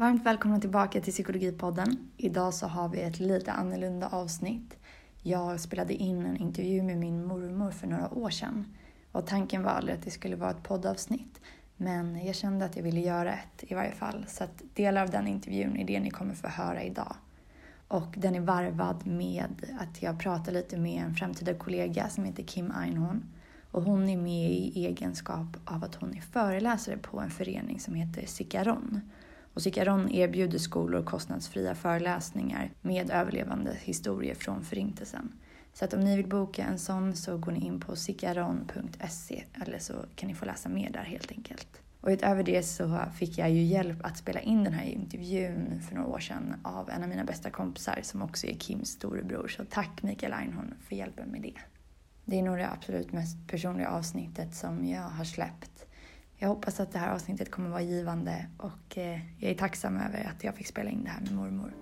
Varmt välkomna tillbaka till Psykologipodden. Idag så har vi ett lite annorlunda avsnitt. Jag spelade in en intervju med min mormor för några år sedan. Och tanken var aldrig att det skulle vara ett poddavsnitt. Men jag kände att jag ville göra ett i varje fall. Så att delar av den intervjun är det ni kommer få höra idag. Och den är varvad med att jag pratar lite med en framtida kollega som heter Kim Einhorn. Och hon är med i egenskap av att hon är föreläsare på en förening som heter Cicaron och Cicaron erbjuder skolor kostnadsfria föreläsningar med överlevande historier från Förintelsen. Så att om ni vill boka en sån så går ni in på cicaron.se eller så kan ni få läsa mer där helt enkelt. Och utöver det så fick jag ju hjälp att spela in den här intervjun för några år sedan av en av mina bästa kompisar som också är Kims storebror. Så tack Mikael Einhorn för hjälpen med det. Det är nog det absolut mest personliga avsnittet som jag har släppt. Jag hoppas att det här avsnittet kommer vara givande och eh, jag är tacksam över att jag fick spela in det här med mormor.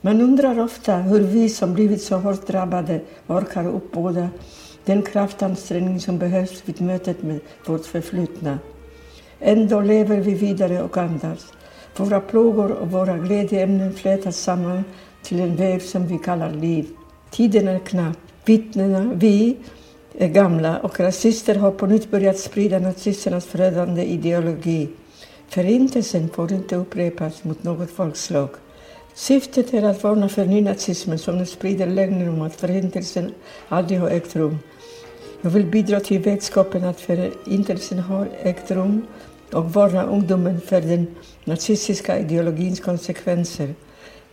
Man undrar ofta hur vi som blivit så hårt drabbade orkar uppbåda den kraftansträngning som behövs vid mötet med vårt förflutna. Ändå lever vi vidare och andas. Våra plågor och våra glädjeämnen flätas samman till en väv som vi kallar liv. Tiden är knapp. Vittnena, vi, är gamla och rasister har på nytt börjat sprida nazisternas förödande ideologi. Förintelsen får inte upprepas mot något folkslag. Syftet är att varna för nynazismen som sprider lögner om att förintelsen aldrig har ägt rum. Jag vill bidra till vetskapen att förintelsen har ägt rum och varna ungdomen för den nazistiska ideologins konsekvenser.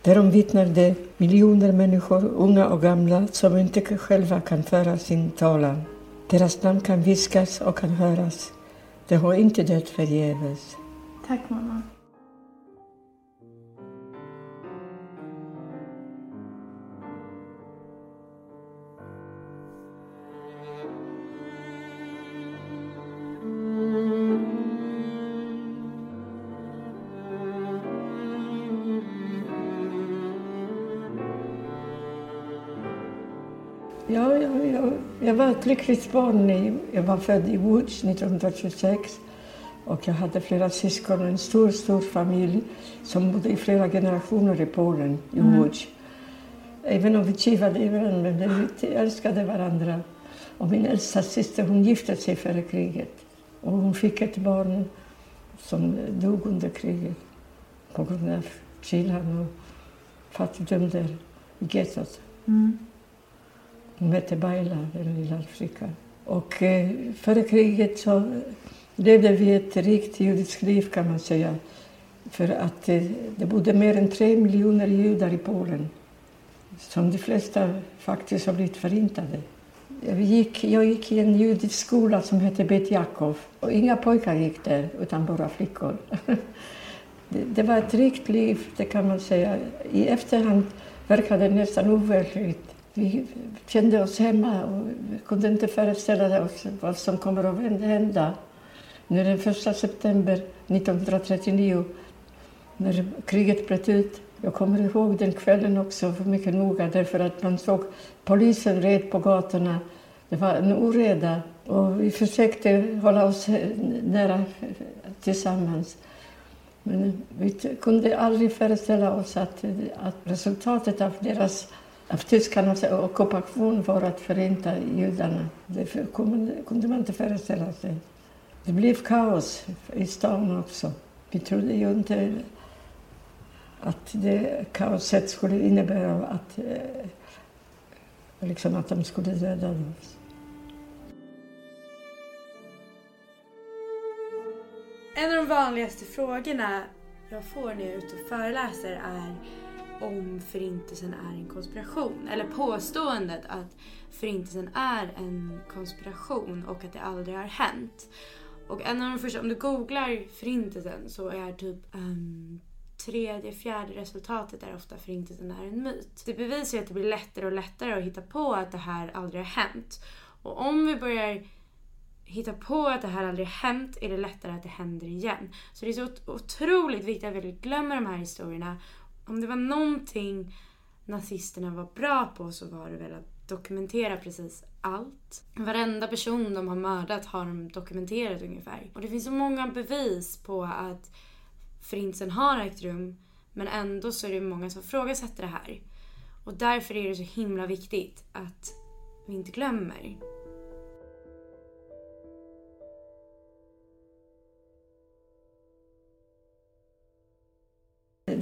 Därom vittnar de miljoner människor, unga och gamla, som inte själva kan föra sin talan. Deras namn kan viskas och kan höras. De har inte dött förgäves. Tack mamma. Jag, var ett lyckligt barn. Jag var född i Łódź 1926 och jag hade flera syskon och en stor, stor familj som bodde i flera generationer i Polen, i Łódź. Även om vi kivade i varandra, men vi älskade varandra. Och min äldsta syster hon gifte sig före kriget. Och hon fick ett barn som dog under kriget på grund av kylan och fattigdom där i gettot. Mm. Hon hette Baila, den lilla flickan. Och eh, före kriget så levde vi ett rikt judiskt liv kan man säga. För att eh, det bodde mer än tre miljoner judar i Polen. Som de flesta faktiskt har blivit förintade. Jag gick, jag gick i en judisk skola som hette Bet Jakov. Och inga pojkar gick där, utan bara flickor. det, det var ett rikt liv, det kan man säga. I efterhand verkade det nästan overkligt vi kände oss hemma och kunde inte föreställa oss vad som kommer att hända. Nu den 1 september 1939, när kriget bröt ut. Jag kommer ihåg den kvällen också mycket noga därför att man såg polisen red på gatorna. Det var en oreda och vi försökte hålla oss nära tillsammans. Men vi kunde aldrig föreställa oss att, att resultatet av deras av tyskarnas ockupation för att förinta judarna. Det kunde man inte föreställa sig. Det blev kaos i stan också. Vi trodde ju inte att det kaoset skulle innebära att, eh, liksom att de skulle döda oss. En av de vanligaste frågorna jag får när jag är ute och föreläser är om förintelsen är en konspiration. Eller påståendet att förintelsen är en konspiration och att det aldrig har hänt. Och en av de första, om du googlar förintelsen så är typ um, tredje, fjärde resultatet är ofta förintelsen är en myt. Det bevisar att det blir lättare och lättare att hitta på att det här aldrig har hänt. Och om vi börjar hitta på att det här aldrig hänt är det lättare att det händer igen. Så det är så otroligt viktigt att vi glömmer de här historierna. Om det var någonting nazisterna var bra på så var det väl att dokumentera precis allt. Varenda person de har mördat har de dokumenterat ungefär. Och det finns så många bevis på att förintelsen har ägt rum men ändå så är det många som ifrågasätter det här. Och därför är det så himla viktigt att vi inte glömmer.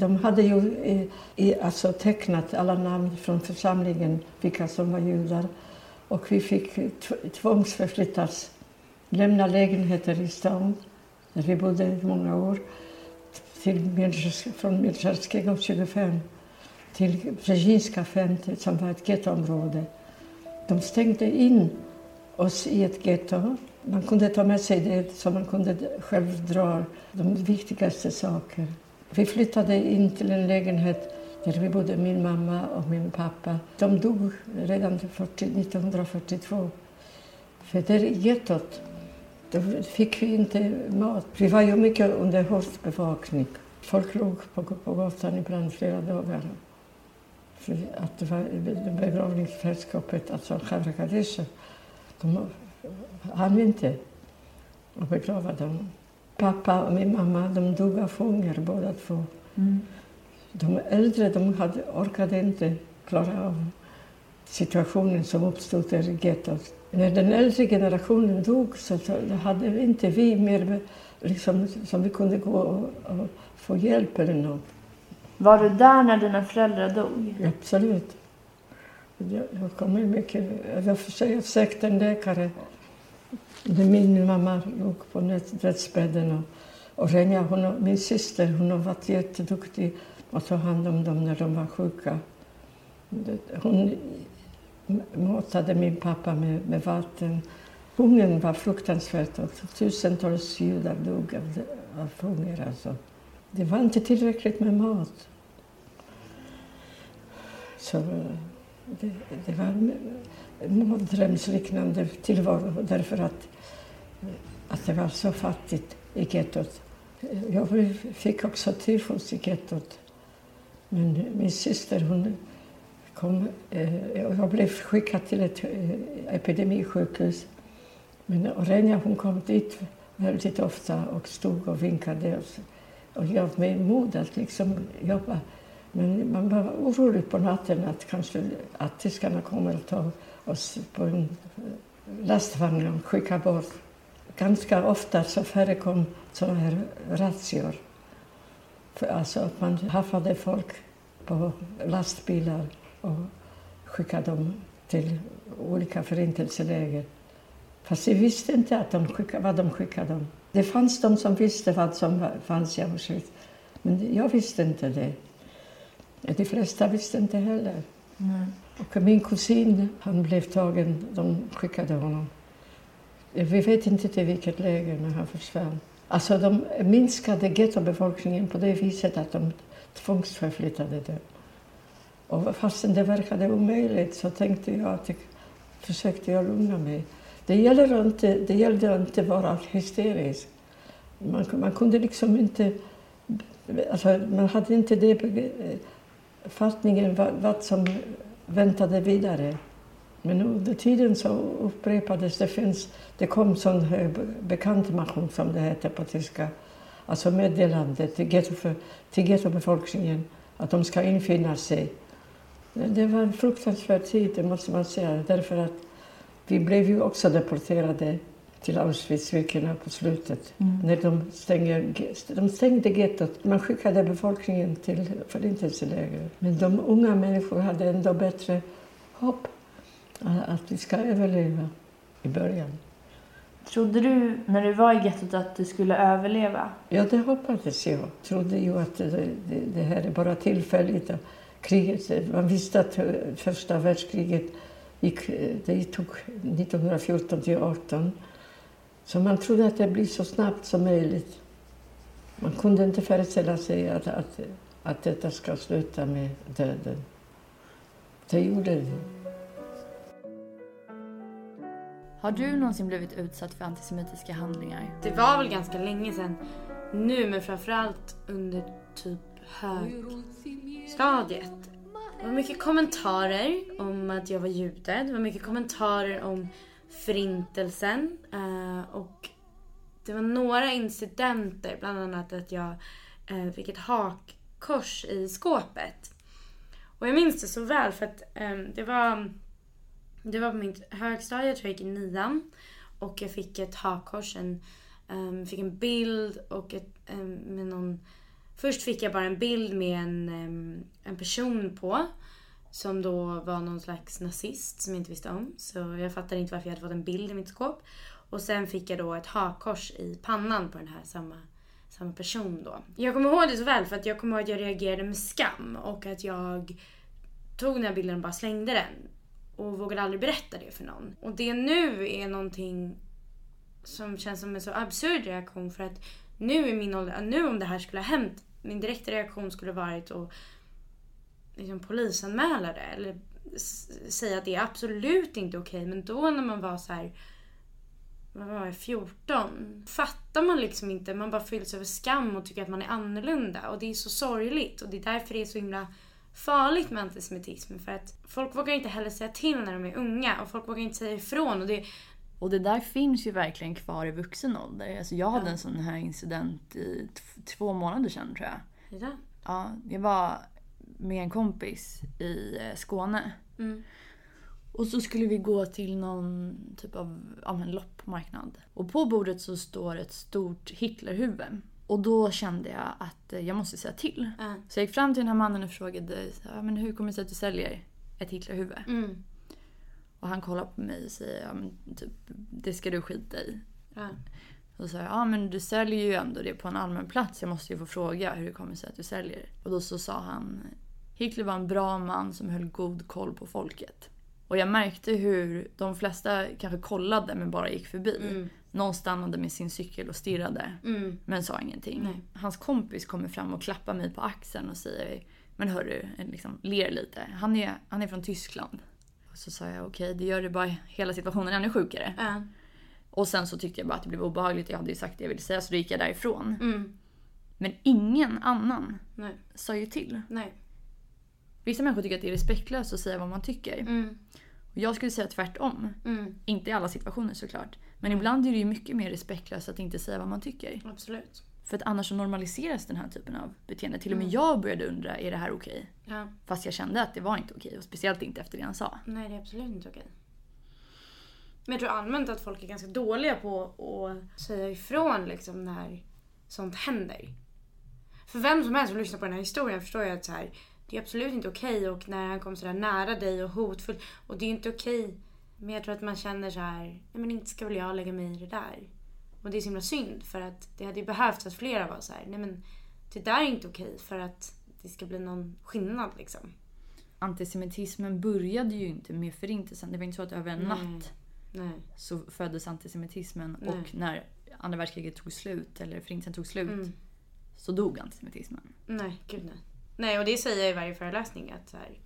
De hade ju i, i, alltså tecknat alla namn från församlingen, vilka som var judar. Och vi fick tvångsförflyttas, lämna lägenheter i stan, där vi bodde i många år, till från Mierzejskiego 25 till Brzezinska 50, som var ett gettoområde. De stängde in oss i ett getto. Man kunde ta med sig det som man kunde själv dra, de viktigaste sakerna. Vi flyttade in till en lägenhet där vi bodde, min mamma och min pappa. De dog redan 1942. För där i gettot då fick vi inte mat. Vi var ju mycket under hård bevakning. Folk låg på, på gatan ibland flera dagar. För att det var begravningssällskapet, alltså Chavra Kadesha, de hann inte att begrava dem. Pappa och min mamma de dog av hunger båda två. Mm. De äldre de hade, orkade inte klara av situationen som uppstod där i gettot. När den äldre generationen dog så hade inte vi mer liksom, som vi kunde gå och, och få hjälp eller något. Var du där när dina föräldrar dog? Absolut. Jag, jag kommer mycket... Jag försökte en läkare min mamma låg på dödsbädden. Och, och Renja, hon, min syster, hon har varit jätteduktig att ta hand om dem när de var sjuka. Hon matade min pappa med, med vatten. Hungern var fruktansvärt och tusentals judar dog av, av hunger. Alltså. Det var inte tillräckligt med mat. Så eh, det, det var mardrömsliknande tillvaro därför att, eh, att det var så fattigt i gettot. Jag fick också tyfus i gettot. Men min syster hon kom, eh, jag blev skickad till ett eh, epidemisjukhus. Men Orenja hon kom dit väldigt ofta och stod och vinkade och, och gav mig mod att liksom jobba. Men man var orolig på natten att kanske att tyskarna kommer att ta och på en lastvagn och skicka bort. Ganska ofta så förekom sådana här razzior. Alltså att man haffade folk på lastbilar och skickade dem till olika förintelseläger. Fast vi visste inte att de skickade, vad de skickade dem. Det fanns de som visste vad som fanns i Auschwitz, men jag visste inte det. De flesta visste inte heller. Mm. Och min kusin han blev tagen, de skickade honom. Eh, vi vet inte till vilket läger när han försvann. Alltså de minskade gettobefolkningen på det viset att de tvångsförflyttade dem. Och fastän det verkade omöjligt så tänkte jag att jag, försökte jag lugna mig. Det, gällde inte, det gällde inte att vara hysterisk. Man, man kunde liksom inte... Alltså, man hade inte det fattningen vad, vad som väntade vidare. Men under tiden så upprepades det. Finns, det kom sån bekantmachung som det heter på tyska. Alltså meddelande till, getto, till gettobefolkningen att de ska infinna sig. Det var en fruktansvärd tid, det måste man säga. Därför att vi blev ju också deporterade till Auschwitz-Birkenau på slutet. Mm. När de, stänger, de stängde gettot. Man skickade befolkningen till förintelseläger. Men de unga människorna hade ändå bättre hopp att vi ska överleva i början. Trodde du när du var i gettot att du skulle överleva? Ja, det hoppades jag. Jag trodde ju att det, det, det här är bara tillfälligt. Kriget, man visste att första världskriget gick, det tog 1914 till 18. Så man trodde att det blir så snabbt som möjligt. Man kunde inte föreställa sig att, att, att detta ska sluta med döden. Det gjorde det. Har du någonsin blivit utsatt för antisemitiska handlingar? Det var väl ganska länge sedan nu, men framförallt under typ högstadiet. Det var mycket kommentarer om att jag var jude. Det var mycket kommentarer om förintelsen. eh, Och det var några incidenter, bland annat att jag eh, fick ett hakkors i skåpet. Och jag minns det så väl för att eh, det var det var på mitt högstadie, jag tror jag gick i nian. Och jag fick ett hakkors, en, um, fick en bild och ett, um, med någon... Först fick jag bara en bild med en, um, en person på. Som då var någon slags nazist som jag inte visste om. Så jag fattade inte varför jag hade fått en bild i mitt skåp. Och sen fick jag då ett hakkors i pannan på den här samma, samma person då. Jag kommer ihåg det så väl för att jag kommer ihåg att jag reagerade med skam och att jag tog den här bilden och bara slängde den och vågade aldrig berätta det för någon. Och det nu är någonting som känns som en så absurd reaktion för att nu i min ålder, nu om det här skulle ha hänt, min direkta reaktion skulle varit att liksom polisanmäla det eller säga att det är absolut inte okej. Men då när man var så här vad var jag, 14? Fattar man liksom inte. Man bara fylls över skam och tycker att man är annorlunda. Och det är så sorgligt. Och det är därför det är så himla farligt med antisemitism. För att folk vågar inte heller säga till när de är unga. Och folk vågar inte säga ifrån. Och det, Och det där finns ju verkligen kvar i vuxen ålder. Alltså jag hade Ja. en sån här incident i två månader sedan tror jag. ja. Ja, jag var med en kompis i eh, Skåne. Mm. Och så skulle vi gå till någon typ av ja, men loppmarknad. Och på bordet så står ett stort Hitlerhuvud. Och då kände jag att eh, jag måste säga till. Ja. Så jag gick fram till den här mannen och frågade ja, men hur kommer det sig att du säljer ett Hitlerhuvud? Mm. Och han kollar på mig och säger ja, men typ, det ska du skita i. Ja. Och så sa jag, ja men du säljer ju ändå det på en allmän plats. Jag måste ju få fråga hur det kommer sig att du säljer. Och då så sa han, Hitler var en bra man som höll god koll på folket. Och jag märkte hur de flesta kanske kollade men bara gick förbi. Mm. Någon stannade med sin cykel och stirrade. Mm. Men sa ingenting. Nej. Hans kompis kommer fram och klappar mig på axeln och säger Men hörru, liksom, ler lite. Han är, han är från Tyskland. Och så sa jag okej, det gör det bara hela situationen ännu sjukare. Ja. Och sen så tyckte jag bara att det blev obehagligt. Jag hade ju sagt det jag ville säga så då gick jag därifrån. Mm. Men ingen annan Nej. sa ju till. Nej. Vissa människor tycker att det är respektlöst att säga vad man tycker. Mm. Och jag skulle säga tvärtom. Mm. Inte i alla situationer såklart. Men ibland är det ju mycket mer respektlöst att inte säga vad man tycker. Absolut. För att annars så normaliseras den här typen av beteende. Till och med Mm. jag började undra, är det här okej? Ja. Fast jag kände att det var inte okej. Och speciellt inte efter det han sa. Nej, det är absolut inte okej. Men jag tror allmänt att folk är ganska dåliga på att säga ifrån liksom när sånt händer. För vem som helst som lyssnar på den här historien förstår ju att så här, det är absolut inte okej och när han kom sådär nära dig och hotfull. Och det är inte okej. Men jag tror att man känner så här, nej men inte ska väl jag lägga mig i det där. Och det är så himla synd för att det hade ju behövts att flera var så här, nej men det där är inte okej för att det ska bli någon skillnad liksom. Antisemitismen började ju inte med förintelsen. Det var inte så att över en Nej. natt Nej. så föddes antisemitismen. Nej. Och när andra världskriget tog slut, eller förintelsen tog slut, Mm. så dog antisemitismen. Nej, gud nej. Nej, och det säger jag i varje föreläsning att så här,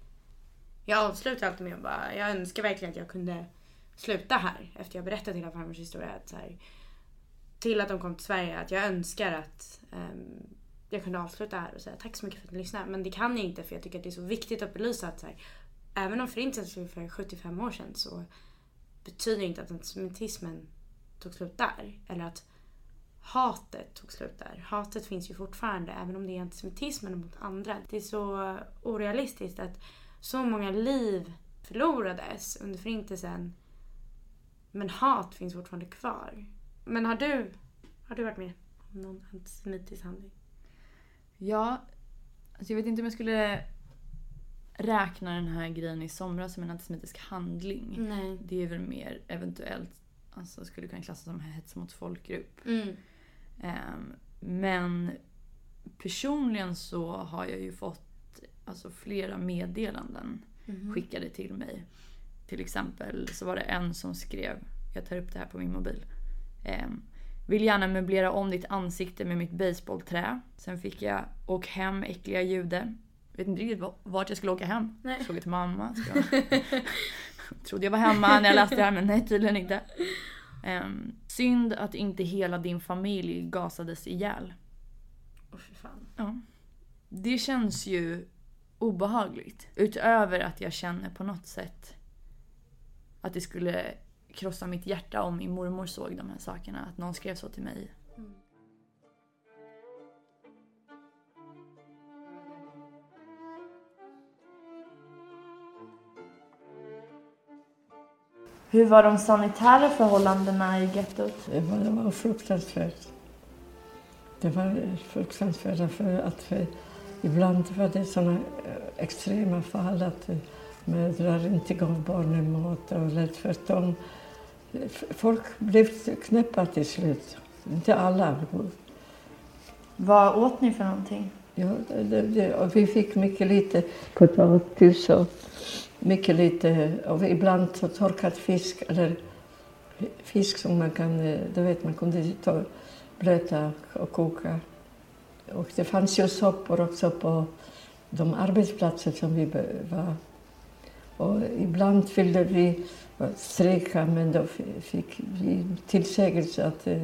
jag avslutar alltid med att bara, jag önskar verkligen att jag kunde sluta här efter jag berättat hela farmors historia. Att så här, till att de kom till Sverige, att jag önskar att um, jag kunde avsluta här och säga tack så mycket för att ni lyssnade. Men det kan jag inte för jag tycker att det är så viktigt att belysa att så här, även om förintelsen för 75 år sedan så betyder det inte att antisemitismen tog slut där. Eller att hatet tog slut där. Hatet finns ju fortfarande även om det är antisemitismen mot andra. Det är så orealistiskt att så många liv förlorades under förintelsen. Men hat finns fortfarande kvar. Men har du, har du varit med om någon antisemitisk handling? Ja, alltså jag vet inte om jag skulle räkna den här grejen i somras som en antisemitisk handling. Nej. Det är väl mer eventuellt, alltså skulle kunna klassas som hets mot folkgrupp. Mm. Ehm, men personligen så har jag ju fått alltså, flera meddelanden Mhm. skickade till mig. Till exempel så var det en som skrev, jag tar upp det här på min mobil. Ehm, vill gärna möblera om ditt ansikte med mitt baseballträ. Sen fick jag åk hem äckliga jude. Vet inte riktigt va- vart jag skulle åka hem. Nej. Fråga till mamma. Jag... trodde jag var hemma när jag läste det här men nej tydligen inte. Um, synd att inte hela din familj gasades ihjäl. Åh fy fan. Ja. Det känns ju obehagligt. Utöver att jag känner på något sätt att det skulle krossa mitt hjärta om min mormor såg de här sakerna. Att någon skrev så till mig. Hur var de sanitära förhållandena i gettot? Det var, det var fruktansvärt. Det var fruktansvärt för att för, ibland var det sådana extrema fall att mödrar inte gav barnen mat eller tvärtom. Folk blev knäppa till slut. Inte alla. Vad åt ni för någonting? Ja, det, det, och vi fick mycket lite potatis och mycket lite, och ibland så torkad fisk eller fisk som man kan, eh, du vet man kunde ta, blöta och koka. Och det fanns ju soppor också på de arbetsplatser som vi var. Och ibland ville vi eh, strejka men då fick vi tillsägelse att eh,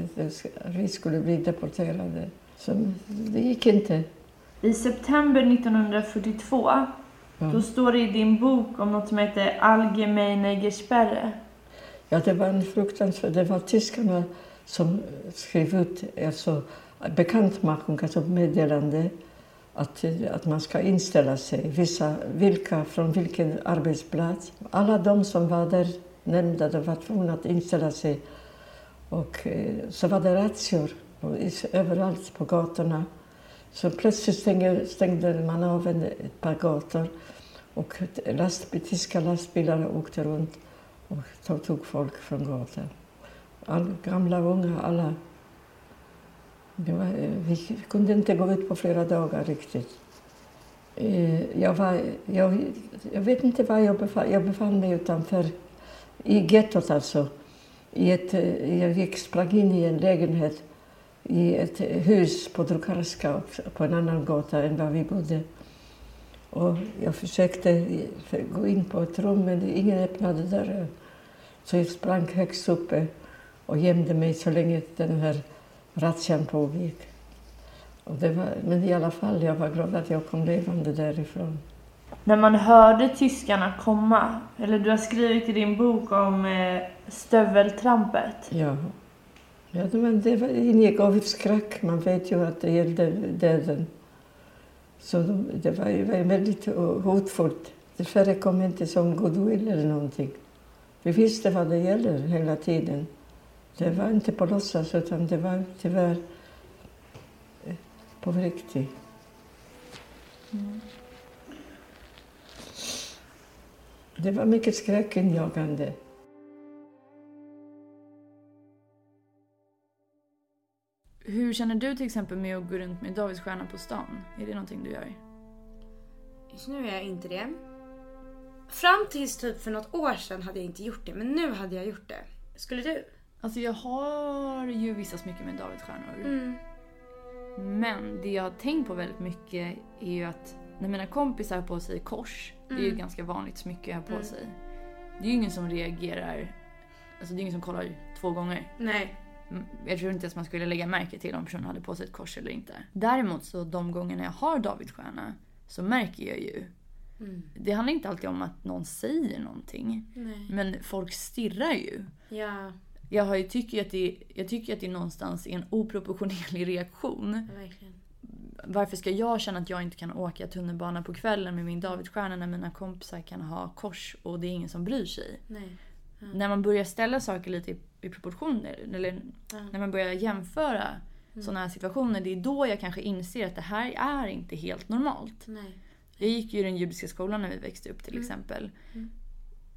vi skulle bli deporterade. Så det gick inte. I september 1942 då står det i din bok om något som heter Allgemeine Gesperre. Ja, det var en fruktansvärd... Det var tyskarna som skrev ut alltså, bekantmachung, alltså meddelande att, att man ska inställa sig. Vissa, vilka, från vilken arbetsplats. Alla de som var där nämnda de var tvungna att inställa sig. Och eh, så var det razzior överallt på gatorna. Så plötsligt stängde, stängde man av en, ett par gator och lastbil, tyska lastbilar åkte runt och tog folk från gatan. All, gamla och unga, alla. Var, eh, vi kunde inte gå ut på flera dagar riktigt. Eh, jag, var, jag, jag vet inte var jag befann, jag befann mig utanför, i gettot alltså. I ett, eh, jag gick, sprang in i en lägenhet i ett hus på Drukarska, på en annan gata än var vi bodde. Och jag försökte gå in på ett rum, men ingen öppnade dörren. Så jag sprang högst uppe och gömde mig så länge den här razzian pågick. Och det var, men i alla fall, jag var glad att jag kom levande därifrån. När man hörde tyskarna komma, eller du har skrivit i din bok om eh, stöveltrampet. Ja. Ja, men det var, ingick av ett skräck. Man vet ju att det gällde döden. Så det var, var väldigt hotfullt. Det förekom inte som goodwill eller någonting. Vi visste vad det gäller hela tiden. Det var inte på låtsas, utan det var tyvärr eh, på riktigt. Mm. Det var mycket skräckinjagande. Hur känner du till exempel med att gå runt med Davidsstjärnan på stan? Är det någonting du gör? Just nu är jag inte det. Fram tills typ för något år sedan hade jag inte gjort det, men nu hade jag gjort det. Skulle du? Alltså jag har ju vissa smycken med Davidsstjärnor. Mm. Men det jag har tänkt på väldigt mycket är ju att när mina kompisar har på sig kors, mm. det är ju ett mm. ganska vanligt smycke att ha på mm. sig. Det är ju ingen som reagerar, alltså det är ingen som kollar två gånger. Nej. Mm, jag tror inte ens man skulle lägga märke till om personen hade på sig ett kors eller inte. Däremot så de gångerna jag har Davidsstjärna så märker jag ju Mm. Det handlar inte alltid om att någon säger någonting. Nej. Men folk stirrar ju. Ja. Jag, har ju, tycker att det, jag tycker att det någonstans är en oproportionerlig reaktion. Verkligen. Varför ska jag känna att jag inte kan åka tunnelbana på kvällen med min Davidsstjärna när mina kompisar kan ha kors och det är ingen som bryr sig? Nej. Ja. När man börjar ställa saker lite i, i proportioner, eller ja. när man börjar jämföra mm. sådana här situationer, det är då jag kanske inser att det här är inte helt normalt. Nej. Jag gick ju i den judiska skolan när vi växte upp till mm. exempel. Mm.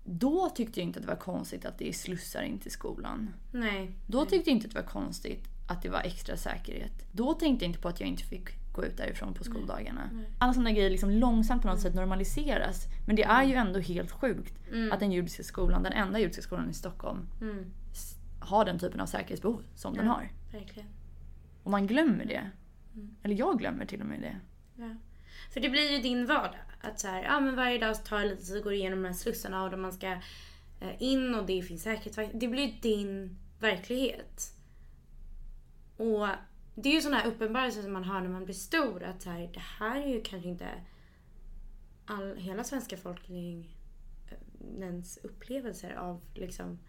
Då tyckte jag inte att det var konstigt att det är slussar in till skolan. Nej. Då tyckte jag inte att det var konstigt att det var extra säkerhet. Då tänkte jag inte på att jag inte fick gå ut därifrån på skoldagarna. Nej. Alla sådana grejer liksom långsamt på något mm. sätt normaliseras. Men det är ju ändå helt sjukt mm. att den judiska skolan, den enda judiska skolan i Stockholm, mm. har den typen av säkerhetsbehov som den har. Verkligen. Och man glömmer det. Mm. Eller jag glömmer till och med det. Ja. För det blir ju din vardag. Att så här, ja men varje dag tar jag lite så går igenom de här slussarna och då man ska eh, in och det finns säkerhetsvakter. Det blir din verklighet. Och det är ju sådana här uppenbarelser som man har när man blir stor. Att så här, det här är ju kanske inte all, hela svenska folkningens eh, upplevelser av liksom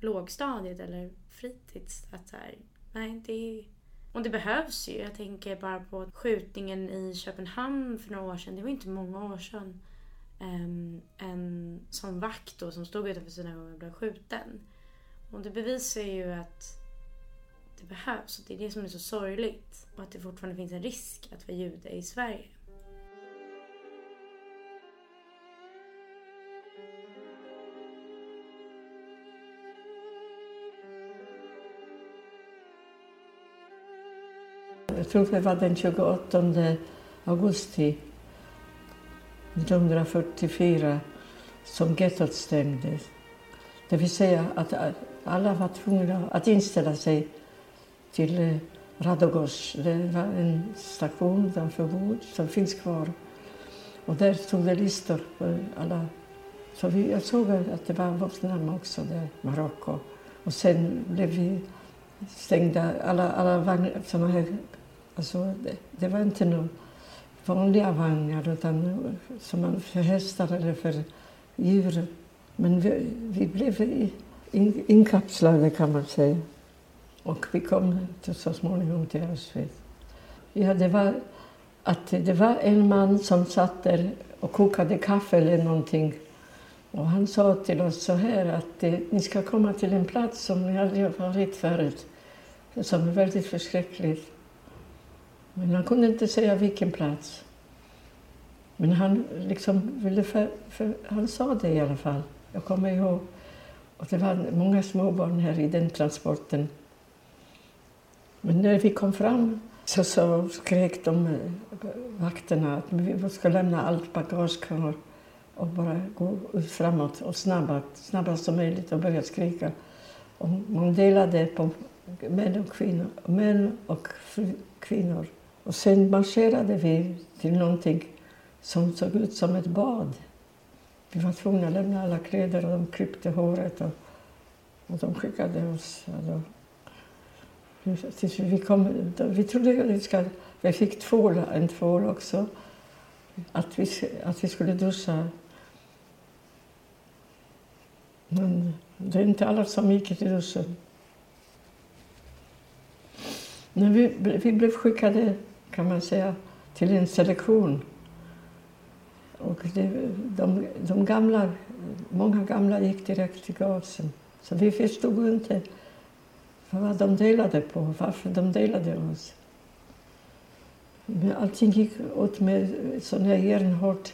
lågstadiet eller fritids. Att så här, nej, det är, och det behövs ju. Jag tänker bara på skjutningen i Köpenhamn för några år sedan. Det var inte många år sedan. Um, en sån vakt då som stod utanför synagogan och blev skjuten. Och det bevisar ju att det behövs. Och det är det som är så sorgligt. Och att det fortfarande finns en risk att vara jude i Sverige. Jag tror det var den 28 augusti 1944 som gettot stängdes. Det vill säga att alla var tvungna att inställa sig till eh, Radogos. Det var en station utanför Bod som finns kvar. Och där stod det listor på alla. Så vi, jag såg att det var vårt namn också, där, Marocko. Och sen blev vi stängda, alla, alla vagnar, såna här, alltså det, det var inte några vanliga vagnar utan som man för hästar eller för djur. Men vi, vi blev in, inkapslade kan man säga. Och vi kom till, så småningom till Auschwitz. Ja, det var att det var en man som satt där och kokade kaffe eller någonting. Och han sa till oss så här att eh, ni ska komma till en plats som ni aldrig har varit förut. Som är väldigt förskräckligt. Men han kunde inte säga vilken plats. Men han liksom ville för, för, han sa det i alla fall. Jag kommer ihåg. Och det var många småbarn här i den transporten. Men när vi kom fram så, så skrek de eh, vakterna att vi ska lämna allt bagage kvar och bara gå framåt och snabbast, snabbast som möjligt och börja skrika. Och man delade på män och kvinnor, män och kvinnor. Och sen marscherade vi till någonting som såg ut som ett bad. Vi var tvungna att lämna alla kläder och de klippte håret och, och de skickade oss. Alltså, tills vi, kom, vi trodde att vi, ska, vi fick tvål, en tvål också. Att vi, att vi skulle duscha. Men det är inte alla som gick till duschen. Men vi, vi blev skickade, kan man säga, till en selektion. Och det, de, de gamla, många gamla gick direkt till gasen. Så vi förstod inte vad de delade på, varför de delade oss. Men allting gick åt med sån här järnhård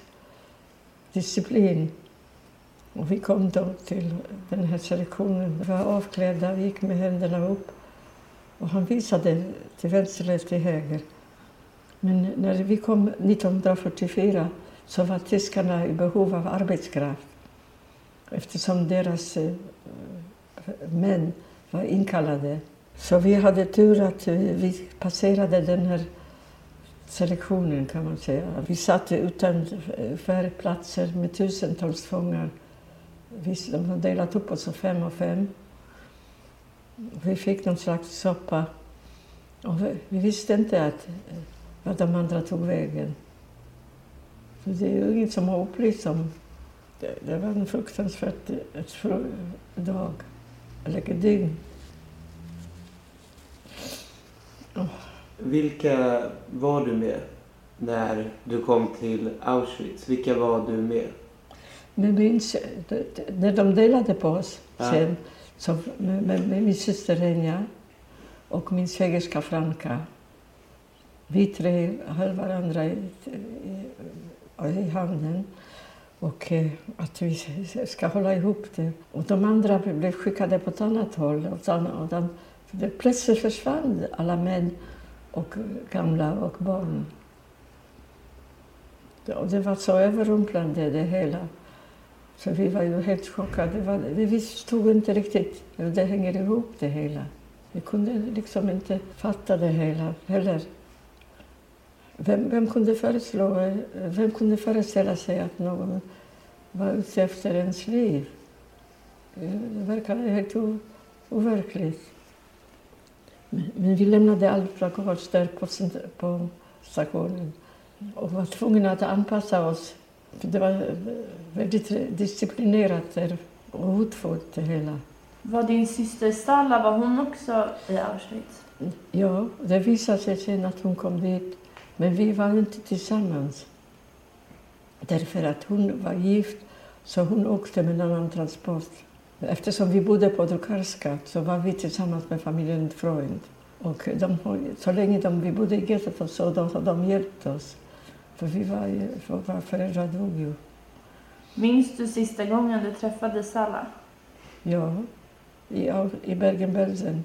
disciplin. Och vi kom då till den här selektionen. Vi var avklädda, vi gick med händerna upp. Och han visade till vänster eller till höger. Men när vi kom 1944 så var tyskarna i behov av arbetskraft eftersom deras eh, män var inkallade. Så vi hade tur att vi passerade den här selektionen kan man säga. Vi satt utanför eh, platser med tusentals fångar. de hade delat upp oss fem och fem. Vi fick någon slags soppa. Och vi visste inte att, eh, vad de andra tog vägen. Så det är ju inget som har upplyst om. Det, det var en fruktansvärd eh, dag, eller dygn. Oh. Vilka var du med när du kom till Auschwitz? Vilka var du med? Med min, när de delade på oss ja. sen, så med, med, med min syster Renja och min svägerska Franka. Vi tre höll varandra i, i, i handen och eh, att vi ska hålla ihop det. Och de andra blev skickade på ett annat håll. Och, och de, det plötsligt försvann alla män och gamla och barn. Och det var så överrumplande det hela. Så vi var ju helt chockade. Var, vi förstod inte riktigt hur det hänger ihop det hela. Vi kunde liksom inte fatta det hela heller. Vem, vem, kunde föreslå, vem kunde föreställa sig att någon var ute efter ens liv? Det verkade helt overkligt. Men, vi lämnade allt bagage där på, på stationen och var tvungna att anpassa oss. Det var eh, väldigt disciplinerat och hotfullt det hela. Var din syster Stalla, var hon också i Auschwitz? Ja, det visade sig sen att hon kom dit. Men vi var inte tillsammans. Därför att hon var gift, så hon åkte med en annan transport. Eftersom vi bodde på Drukarska så var vi tillsammans med familjen Freund. Och de, så länge de, vi bodde i gettot så de, så de hjälpte oss. För vi var, ju- för våra föräldrar dog ju. Minns du sista gången du träffade Salla? Ja, i, i Bergen-Belsen.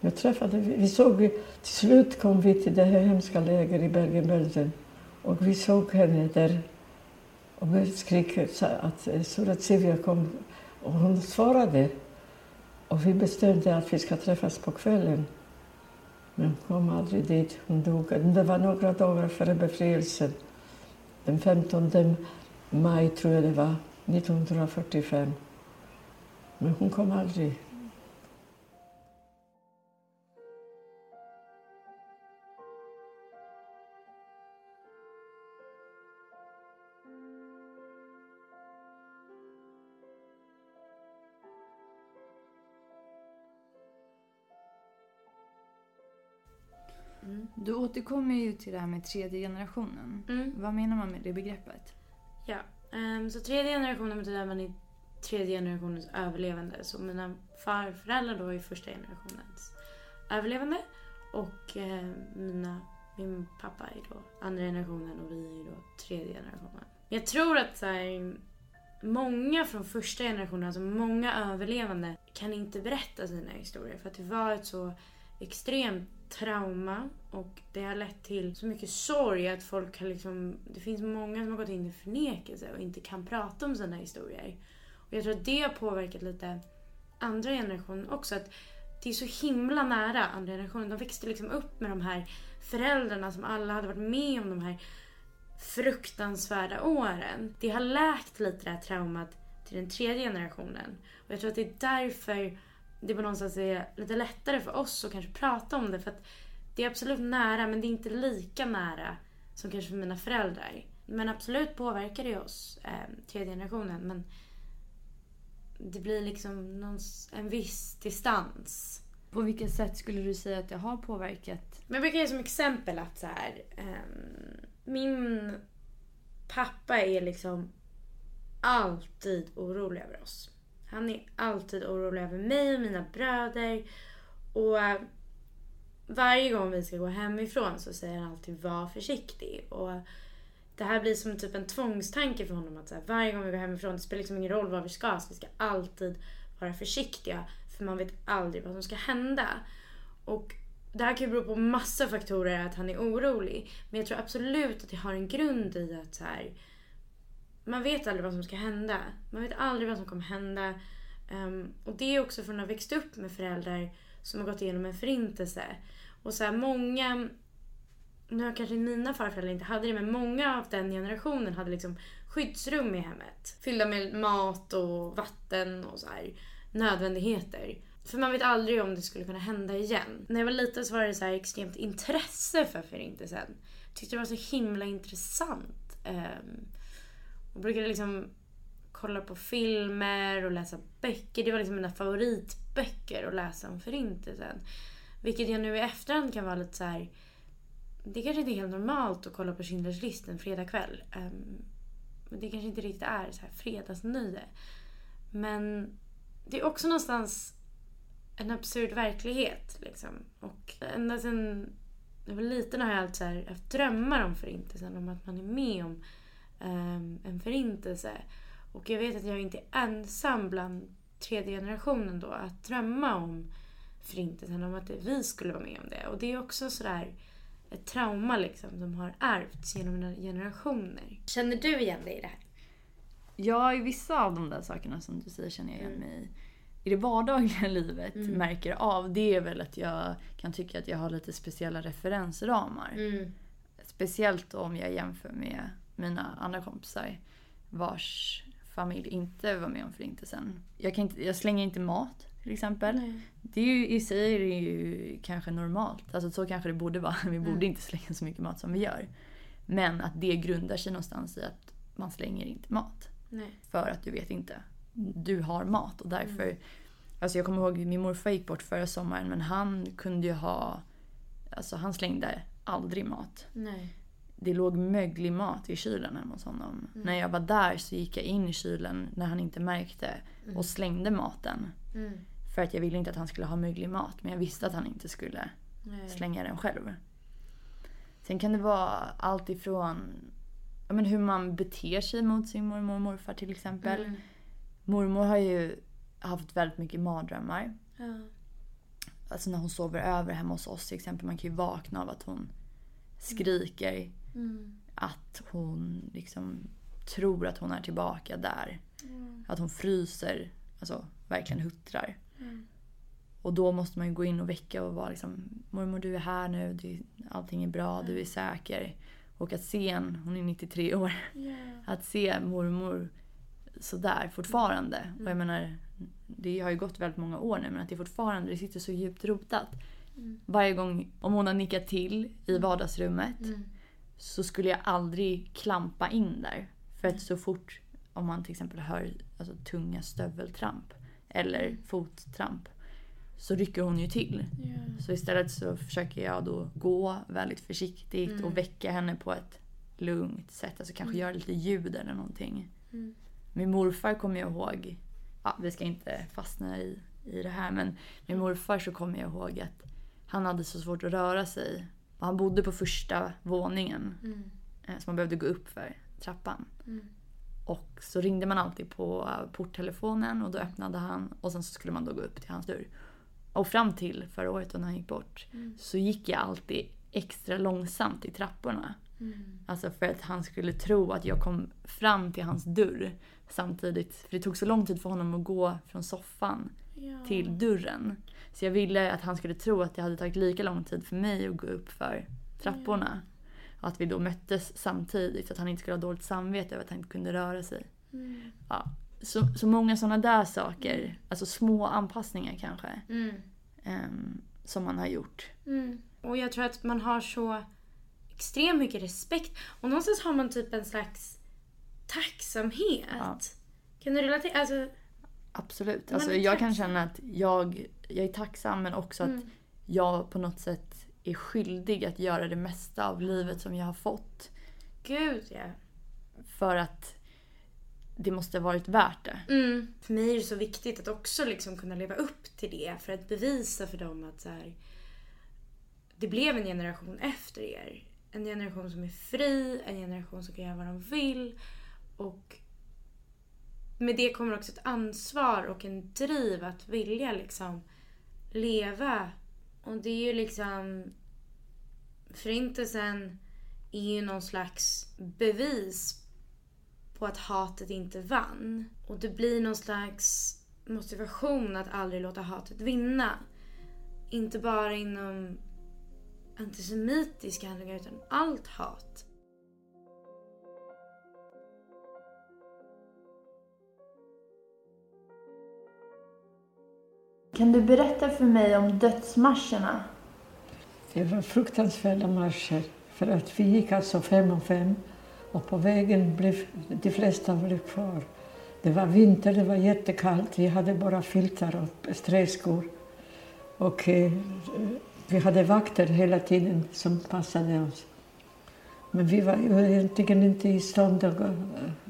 Jag träffade, vi såg, till slut kom vi till det här hemska lägret i Bergen-Belsen och vi såg henne där och vi skrek att eh, Surat Sivia kom och hon svarade. Och vi bestämde att vi ska träffas på kvällen. Men hon kom aldrig dit, hon dog. Det var några dagar före befrielsen. Den 15 maj tror jag det var, 1945. Men hon kom aldrig. Du återkommer ju till det här med tredje generationen. Mm. Vad menar man med det begreppet? Ja, ehm, så tredje generationen betyder att man är tredje generationens överlevande. Så mina farföräldrar då är första generationens överlevande. Och eh, mina, min pappa är då andra generationen och vi är då tredje generationen. Jag tror att så här, många från första generationen, alltså många överlevande, kan inte berätta sina historier. För att det var ett så extremt trauma och det har lett till så mycket sorg att folk har liksom... Det finns många som har gått in i förnekelse och inte kan prata om sina historier. Och jag tror att det har påverkat lite andra generationen också. Att det är så himla nära andra generationen. De växte liksom upp med de här föräldrarna som alla hade varit med om de här fruktansvärda åren. Det har läkt lite det här traumat till den tredje generationen. Och jag tror att det är därför det på någonstans är lite lättare för oss att kanske prata om det. För att det är absolut nära men det är inte lika nära som kanske för mina föräldrar. Men absolut påverkar det oss, eh, tredje generationen. Men det blir liksom någon, en viss distans. På vilket sätt skulle du säga att det har påverkat? Men jag brukar ge som exempel att så här, ehm, min pappa är liksom alltid orolig över oss. Han är alltid orolig över mig och mina bröder. Och eh, varje gång vi ska gå hemifrån så säger han alltid var försiktig. Och det här blir som typ en tvångstanke för honom att så här, varje gång vi går hemifrån, det spelar liksom ingen roll var vi ska, så vi ska alltid vara försiktiga. För man vet aldrig vad som ska hända. Och det här kan ju bero på massa faktorer att han är orolig. Men jag tror absolut att det har en grund i att så här, man vet aldrig vad som ska hända. Man vet aldrig vad som kommer hända. Um, och det är också från att ha växt upp med föräldrar som har gått igenom en förintelse. Och så här, många, nu har kanske mina farföräldrar inte hade det, men många av den generationen hade liksom skyddsrum i hemmet. Fyllda med mat och vatten och så här, nödvändigheter. För man vet aldrig om det skulle kunna hända igen. När jag var liten så var det så här extremt intresse för förintelsen. Jag tyckte det var så himla intressant. Um, jag brukade liksom kolla på filmer och läsa böcker. Det var liksom mina favoritböcker att läsa om förintelsen. Vilket jag nu i efterhand kan vara lite så här. Det kanske inte är helt normalt att kolla på Schindler's list en fredagkväll. Um, men det kanske inte riktigt är så här fredagsnöje. Men det är också någonstans en absurd verklighet. Liksom. Och ända sedan jag var liten har jag alltid haft drömmar om förintelsen. Om att man är med om en förintelse. Och jag vet att jag inte är ensam bland tredje generationen då att drömma om förintelsen. Om att vi skulle vara med om det. Och det är också sådär ett trauma liksom som har ärvts genom generationer. Känner du igen dig i det här? Ja, i vissa av de där sakerna som du säger känner jag igen mig i. I det vardagliga livet Mm. märker av det är väl att jag kan tycka att jag har lite speciella referensramar. Mm. Speciellt om jag jämför med mina andra kompisar vars familj inte var med om förintelsen. Jag, kan inte, jag slänger inte mat till exempel. Nej. Det är ju, I sig är det ju kanske normalt. Alltså så kanske det borde vara. Vi borde Mm. inte slänga så mycket mat som vi gör. Men att det grundar sig någonstans i att man slänger inte mat. Nej. För att du vet inte. Du har mat och därför... Mm. Alltså jag kommer ihåg min morfar gick bort förra sommaren men han kunde ju ha... Alltså han slängde aldrig mat. Nej. Det låg möglig mat i kylen hemma hos honom. Mm. När jag var där så gick jag in i kylen när han inte märkte och slängde maten. Mm. För att jag ville inte att han skulle ha möglig mat men jag visste att han inte skulle Nej. slänga den själv. Sen kan det vara allt ifrån ja, men hur man beter sig mot sin mormor och morfar till exempel. Mm. Mormor har ju haft väldigt mycket mardrömmar. Ja. Alltså när hon sover över hemma hos oss till exempel. Man kan ju vakna av att hon skriker. Mm. Att hon liksom tror att hon är tillbaka där. Mm. Att hon fryser. Alltså verkligen huttrar. Mm. Och då måste man ju gå in och väcka och vara liksom Mormor du är här nu, du, allting är bra, du är säker. Och att se en, hon är 93 år, Ja. att se mormor sådär fortfarande. Och jag menar, det har ju gått väldigt många år nu men att det fortfarande det sitter så djupt rotat. Mm. Varje gång, om hon har nickat till i vardagsrummet Mm. Så skulle jag aldrig klampa in där. För att så fort, om man till exempel hör alltså, tunga stöveltramp eller fottramp så rycker hon ju till. Ja. Så istället så försöker jag då gå väldigt försiktigt Mm. och väcka henne på ett lugnt sätt. Alltså kanske göra lite ljud eller någonting. Mm. Min morfar kommer jag ihåg, ja, vi ska inte fastna i, i det här men min morfar så kommer jag ihåg att han hade så svårt att röra sig. Och han bodde på första våningen Mm. eh, så man behövde gå upp för trappan. Mm. Och så ringde man alltid på eh, porttelefonen och då öppnade han och sen så skulle man då gå upp till hans dörr. Och fram till förra året då när han gick bort Mm. så gick jag alltid extra långsamt i trapporna. Mm. Alltså för att han skulle tro att jag kom fram till hans dörr samtidigt. För det tog så lång tid för honom att gå från soffan Ja. till dörren. Så jag ville att han skulle tro att det hade tagit lika lång tid för mig att gå upp för trapporna. Och att vi då möttes samtidigt så att han inte skulle ha dåligt samvete över att han inte kunde röra sig. Mm. Ja, så, så många sådana där saker, alltså små anpassningar kanske, Mm. ehm, som man har gjort. Mm. Och jag tror att man har så extremt mycket respekt. Och någonstans har man typ en slags tacksamhet. Ja. Kan du relatera? Alltså, Absolut. Alltså, jag kan känna att jag, jag är tacksam men också att Mm. jag på något sätt är skyldig att göra det mesta av livet som jag har fått. gud ja. För att det måste ha varit värt det. Mm. För mig är det så viktigt att också liksom kunna leva upp till det för att bevisa för dem att så här, det blev en generation efter er. En generation som är fri, en generation som kan göra vad de vill. Och med det kommer också ett ansvar och en driv att vilja liksom leva. Och det är ju liksom... Förintelsen är ju någon slags bevis på att hatet inte vann. Och det blir någon slags motivation att aldrig låta hatet vinna. Inte bara inom antisemitiska handlingar utan allt hat. Kan du berätta för mig om dödsmarscherna? Det var fruktansvärda marscher. För att vi gick alltså fem och fem och på vägen blev de flesta blev kvar. Det var vinter, det var jättekallt. Vi hade bara filtar och sträskor. Och eh, vi hade vakter hela tiden som passade oss. Men vi var egentligen inte i stånd att eh,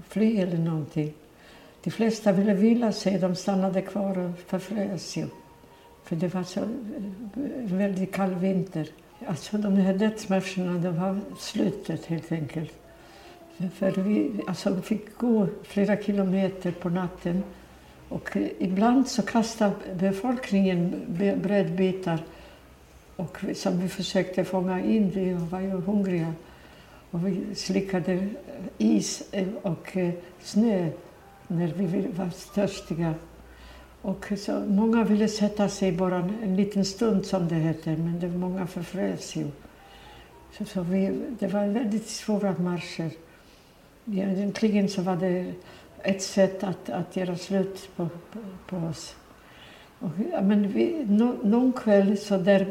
fly eller någonting. De flesta ville vila sig, de stannade kvar och förfrös ju. För det var så eh, väldigt kall vinter. Alltså de här dödsmarscherna, det var slutet helt enkelt. För- vi alltså, vi fick gå flera kilometer på natten. Och eh, ibland så kastade befolkningen brödbitar och som vi försökte fånga in. Vi var ju hungriga. Och vi slickade is eh, och snö när vi var törstiga. Och så många ville sätta sig bara en, en liten stund som det heter, men det, många förfrös ju. Så, så vi, det var väldigt svåra marscher. Egentligen så var det ett sätt att, att göra slut på, på, på oss. Och, men vi, no, någon kväll så där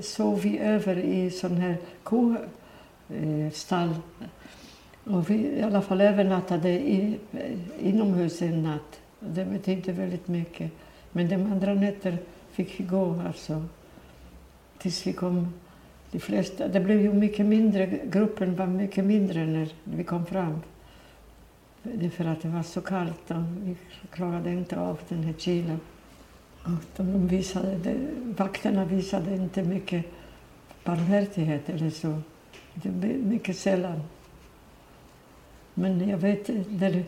sov vi över i sån här kostall. Eh, Och vi i alla fall övernattade i, inomhus en natt. Det betydde väldigt mycket. Men de andra nätter fick vi gå alltså. Tills vi kom, de flesta, det blev ju mycket mindre, gruppen var mycket mindre när vi kom fram. Det är för att det var så kallt och vi klarade inte av den här kylan. Och de visade, de, vakterna visade inte mycket barmhärtighet eller så. Det mycket sällan. Men jag vet när,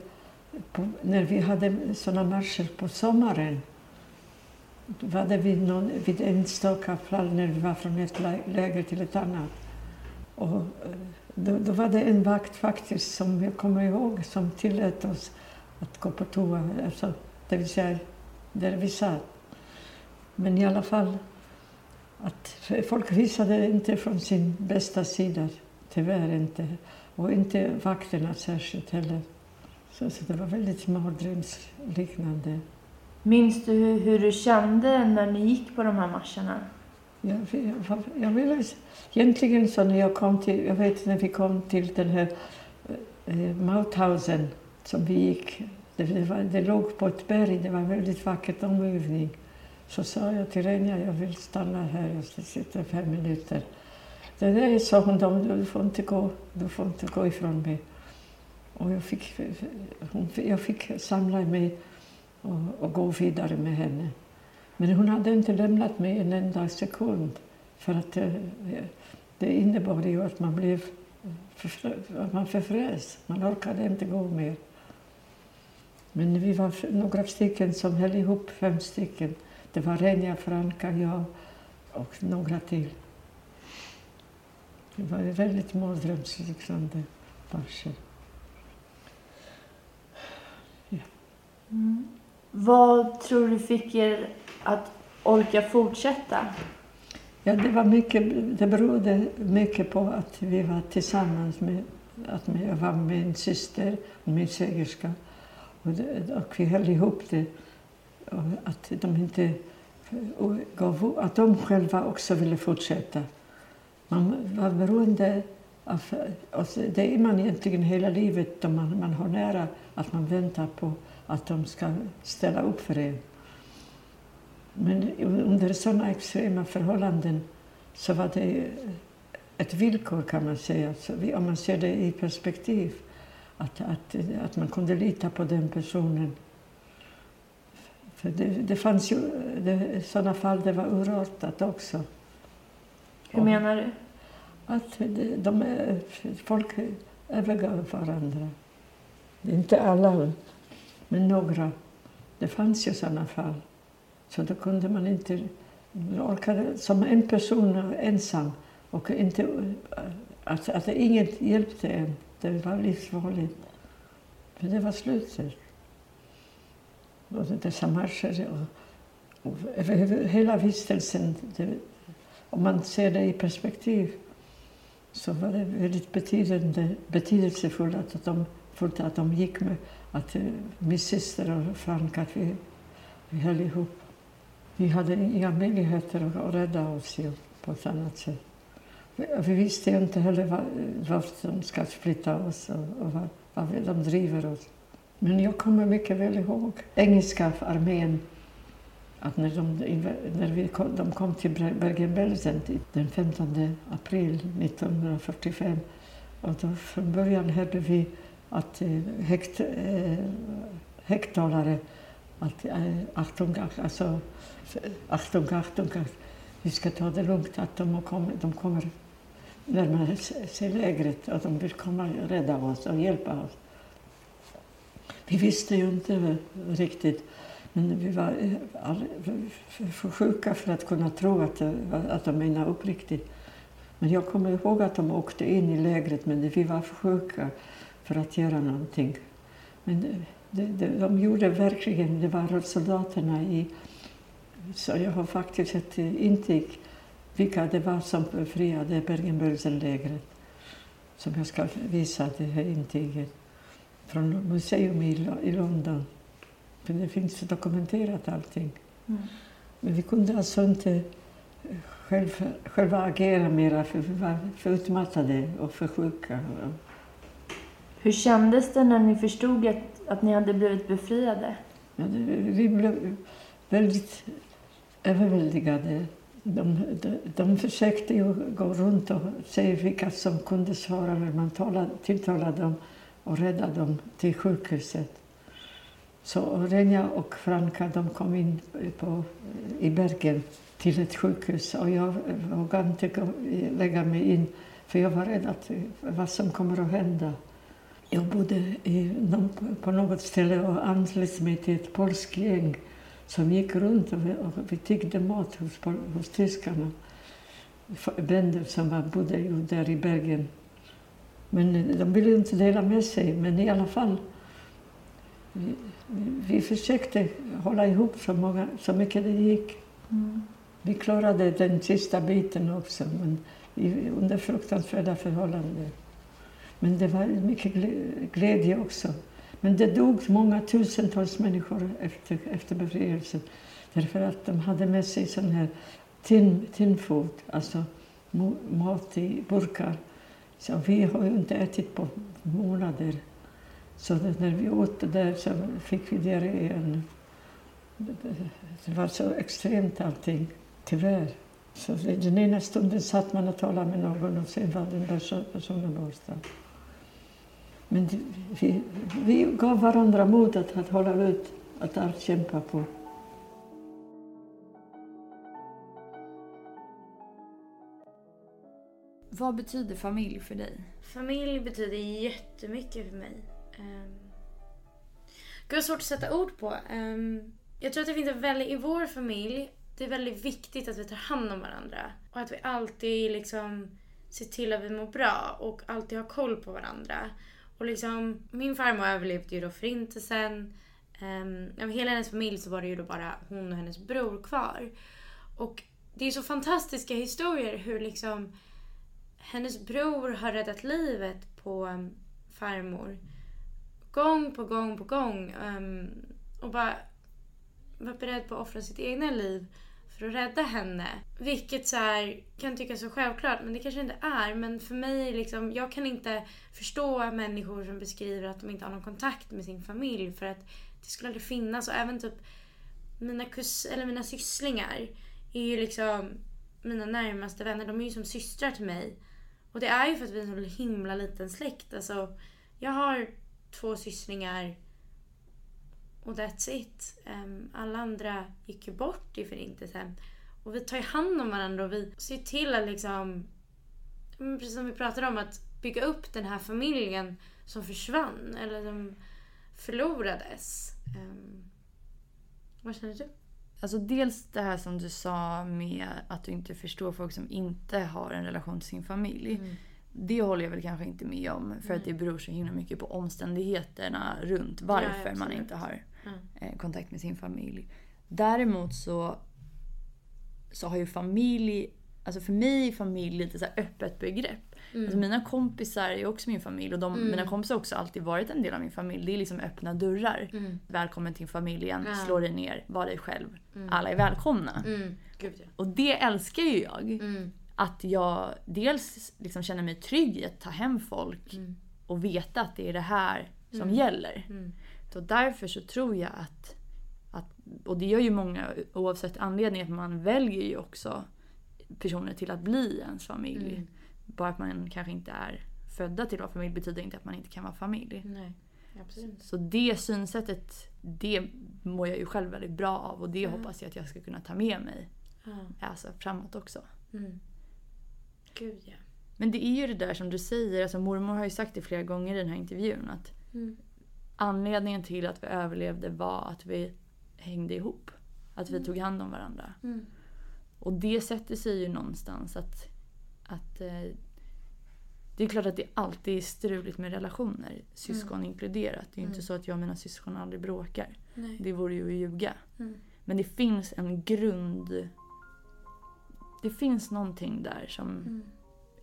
på, när vi hade sådana marscher på sommaren var det vid, någon, vid enstaka fall när vi var från ett läger till ett annat. Och eh, då, då, var det en vakt faktiskt som jag kommer ihåg som tillät oss att gå på toa, alltså, det vill säga där vi satt. Men i alla fall, att folk visade inte från sin bästa sida, tyvärr inte. Och inte vakterna särskilt heller. Så, så det var väldigt mardrömsliknande. Minns du hur du kände när ni gick på de här marscherna? Jag, jag, jag vill, egentligen så när jag kom till, jag vet när vi kom till den här eh, Mauthausen som vi gick, det, det, var, det låg på ett berg, det var väldigt vackert omgivning. Så sa jag till Renja, jag vill stanna här, jag ska sitta fem minuter. Det där sa hon, du får inte gå, du får inte gå ifrån mig. Och jag fick, hon, jag fick samla mig och, och gå vidare med henne. Men hon hade inte lämnat mig en enda sekund. För att det, det innebar ju att man blev att man förfrös. Man orkade inte gå mer. Men vi var några stycken som höll ihop, fem stycken. Det var Renja, Franka, jag och några till. Det var väldigt mardrömsliknande varsel. Mm. Vad tror du fick er att orka fortsätta? Ja, det, var mycket, det berodde mycket på att vi var tillsammans med, att jag var med min syster och min svägerska. Och, och vi höll ihop det. Och att de inte gav, att de själva också ville fortsätta. Man var beroende av, alltså, det är man egentligen hela livet om man, man har nära att man väntar på att de ska ställa upp för en. Men under sådana extrema förhållanden så var det ett villkor kan man säga, om man ser det i perspektiv. Att, att, att man kunde lita på den personen. För det, det fanns ju det, sådana fall det var urartat också. Hur menar du? Att de, de, folk övergav varandra. Inte alla, men några. Det fanns ju sådana fall. Så då kunde man inte orka som en person ensam och inte, alltså, att, att inget hjälpte en. Det var livsfarligt. För det var slutet. Och dessa marscher och, och hela vistelsen, det, om man ser det i perspektiv så var det väldigt betydande, betydelsefullt att de, att de gick med, att eh, min syster och Frank, att vi, vi höll ihop. Vi hade inga möjligheter att rädda oss på ett annat sätt. Vi, vi visste inte heller var, vart de ska flytta oss och, och var, var de driver oss. Men jag kommer mycket väl ihåg engelska armén att när de, när vi kom, de kom till Bergen-Belsen den 15 april 1945 och då från början hörde vi att eh, högt, eh, högtalare att eh, Achtung, alltså, Achtung, Achtung, vi ska ta det lugnt att de, kom, de kommer närmare sig lägret och de vill komma och rädda oss och hjälpa oss. Vi visste ju inte riktigt men vi var för sjuka för att kunna tro att, att de menade uppriktigt. Men jag kommer ihåg att de åkte in i lägret, men vi var för sjuka för att göra någonting. Men det, det, de gjorde verkligen, det var soldaterna i... Så jag har faktiskt ett intyg vilka det var som befriade Bergen-Belsen-lägret. Som jag ska visa, det här intyget. från museum i, London. För det finns dokumenterat allting. Mm. Men vi kunde alltså inte själva, själva agera mera för vi var för utmattade och för sjuka. Hur kändes det när ni förstod att, att ni hade blivit befriade? Ja, vi blev väldigt överväldigade. De, de, de försökte ju gå runt och se vilka som kunde svara när man talade, tilltalade dem och rädda dem till sjukhuset. Så Renja och Franka de kom in på, i Bergen till ett sjukhus och jag vågade inte lägga mig in för jag var rädd att vad som kommer att hända. Jag bodde i, på något ställe och anslöt mig till ett polskt gäng som gick runt och vi, och vi tiggde mat hos, hos tyskarna. Bönder som bodde där i Bergen. Men de ville inte dela med sig, men i alla fall. Vi, vi försökte hålla ihop så, många, så mycket det gick. Mm. Vi klarade den sista biten också, men under fruktansvärda förhållanden. Men det var mycket glädje också. Men det dog många tusentals människor efter, efter befrielsen därför att de hade med sig sån här tin, alltså mat i burkar. Så vi har ju inte ätit på månader. Så när vi åt det där så fick vi diarré igen. Det var så extremt allting, tyvärr. Så den ena stunden satt man och talade med någon och sen var den personen borta. Men vi, vi gav varandra modet att hålla ut, att allt kämpa på. Vad betyder familj för dig? Familj betyder jättemycket för mig. Um, det är svårt att sätta ord på. Um, jag tror att det finns en väldigt, i vår familj, det är väldigt viktigt att vi tar hand om varandra. Och att vi alltid liksom ser till att vi mår bra och alltid har koll på varandra. Och liksom, min farmor överlevde ju då förintelsen. Ehm, um, av hela hennes familj så var det ju då bara hon och hennes bror kvar. Och det är så fantastiska historier hur liksom hennes bror har räddat livet på um, farmor. Gång på gång på gång. Um, och bara var beredd på att offra sitt egna liv för att rädda henne. Vilket så här, kan tyckas så självklart, men det kanske inte är. Men för mig, liksom, jag kan inte förstå människor som beskriver att de inte har någon kontakt med sin familj. För att det skulle aldrig finnas. Och även typ mina, kus eller mina sysslingar är ju liksom mina närmaste vänner. De är ju som systrar till mig. Och det är ju för att vi är en så himla liten släkt. Alltså, jag har två sysslingar och that's it. Um, alla andra gick ju bort i förintelsen. Och vi tar ju hand om varandra och vi ser till att liksom, precis som vi pratade om, att bygga upp den här familjen som försvann eller som förlorades. Um, vad känner du? Alltså dels det här som du sa med att du inte förstår folk som inte har en relation till sin familj. Mm. Det håller jag väl kanske inte med om. För mm. att det beror så himla mycket på omständigheterna runt varför ja, man inte har mm. kontakt med sin familj. Däremot så, så har ju familj, alltså för mig är familj lite så öppet begrepp. Mm. Alltså mina kompisar är också min familj och de, mm. mina kompisar har också alltid varit en del av min familj. Det är liksom öppna dörrar. Mm. Välkommen till familjen, ja. slå dig ner, var dig själv. Mm. Alla är välkomna. Mm. Gud, ja. Och det älskar ju jag. Mm. Att jag dels liksom känner mig trygg i att ta hem folk och veta att det är det här som gäller. Och därför så tror jag att, att, och det gör ju många oavsett anledning, att man väljer ju också personer till att bli ens familj. Mm. Bara att man kanske inte är födda till att vara familj betyder inte att man inte kan vara familj. Nej, absolut. Så det synsättet, det mår jag ju själv väldigt bra av och det mm. hoppas jag att jag ska kunna ta med mig mm. alltså, framåt också. Mm. Gud ja. Men det är ju det där som du säger, alltså mormor har ju sagt det flera gånger i den här intervjun att mm anledningen till att vi överlevde var att vi hängde ihop. Att vi mm. tog hand om varandra. Mm. Och det sätter sig ju någonstans att, att eh, det är klart att det alltid är struligt med relationer, syskon mm. inkluderat. Det är ju inte mm. så att jag och mina syskon aldrig bråkar. Nej. Det vore ju att ljuga. Mm. Men det finns en grund... Det finns någonting där som mm.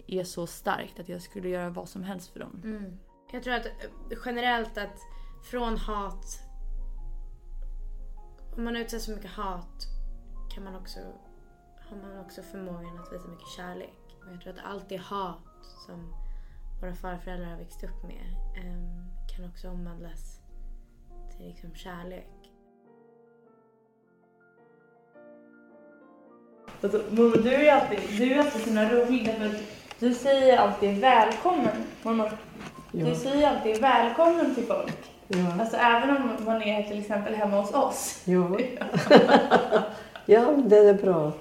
är så starkt att jag skulle göra vad som helst för dem. Jag tror att generellt att från hat... Om man utsätts för mycket hat kan man också, har man också förmågan att visa mycket kärlek. Och jag tror att allt det hat som våra farföräldrar har växt upp med em, kan också omvandlas till liksom kärlek. Alltså, mormor, du är alltid, du är alltid så himla rolig därför att du säger alltid välkommen, mormor. Du Ja, säger alltid välkommen till folk. Ja, Alltså även om man är till exempel hemma hos oss. ja. ja, det är bra.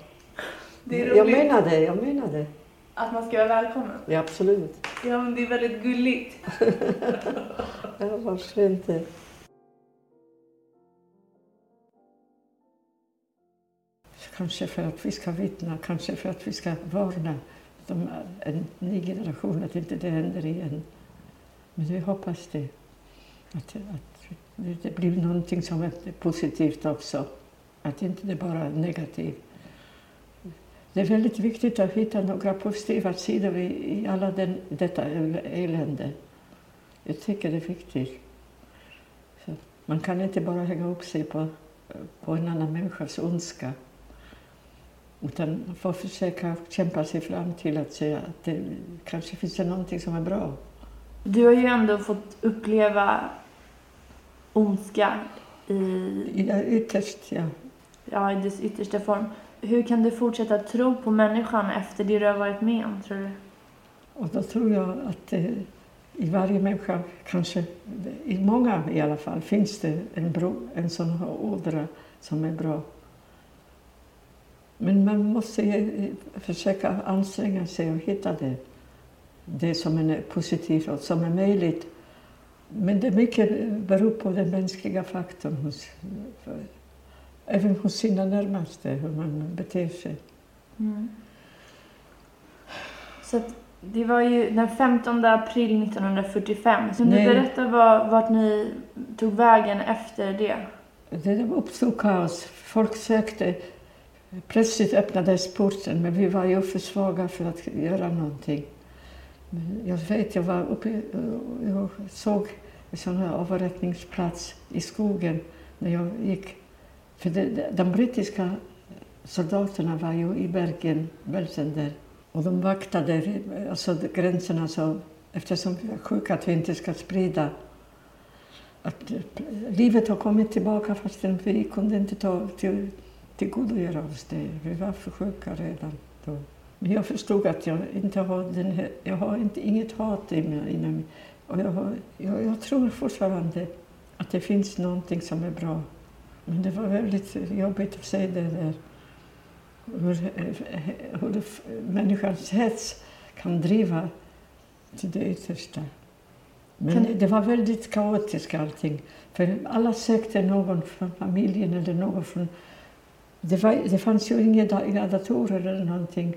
Det är Jag menar det, jag menar det. att man ska vara välkommen. Ja, absolut. Ja, men det är väldigt gulligt. Ja, varför inte? Kanske för att vi ska vittna, kanske för att vi ska varna de, en ny generation att inte det händer igen. Men vi hoppas det. Att, att det blir någonting som är positivt också. Att inte det bara är negativt. Det är väldigt viktigt att hitta några positiva sidor i, i alla den, detta elände. Jag tycker det är viktigt. Så man kan inte bara hänga upp sig på, på en annan människas ondska. Utan man får försöka kämpa sig fram till att säga att det kanske finns det någonting som är bra. Du har ju ändå fått uppleva ondska i, Ja, ytterst, ja. ja, i dess yttersta form. Hur kan du fortsätta tro på människan efter det du har varit med om, tror du? Och då tror jag att eh, i varje människa, kanske i många i alla fall, finns det en, bro, en sån här ådra som är bra. Men man måste eh, försöka anstränga sig och hitta det. Det som är positivt och som är möjligt. Men det mycket beror på den mänskliga faktorn, hos, för, även hos sina närmaste, hur man beter sig. Mm. Så det var ju den 15 april 1945. Kan du berätta vad, vart ni tog vägen efter det? Det uppstod kaos. Folk sökte. Plötsligt öppnades porten, men vi var ju för svaga för att göra någonting. Jag vet, jag var uppe eh, jag såg en sån här avrättningsplats i skogen när jag gick. För det, de brittiska soldaterna var ju i bergen, bälten där. Och de vaktade eh, alltså, gränserna så, eftersom vi var sjuka att vi inte ska sprida att eh, livet har kommit tillbaka fastän vi kunde inte ta till, tillgodogöra oss det. Vi var för sjuka redan då. Men jag förstod att jag inte har, den här, jag har inte, inget hat i mig, inom mig. Och jag, har, jag, jag tror fortfarande att det finns någonting som är bra. Men det var väldigt jobbigt att se det där. Hur, hur det, människans hets kan driva till det yttersta. Men det var väldigt kaotiskt allting. För alla sökte någon från familjen eller någon från... Det, var, det fanns ju inga, inga datorer eller någonting.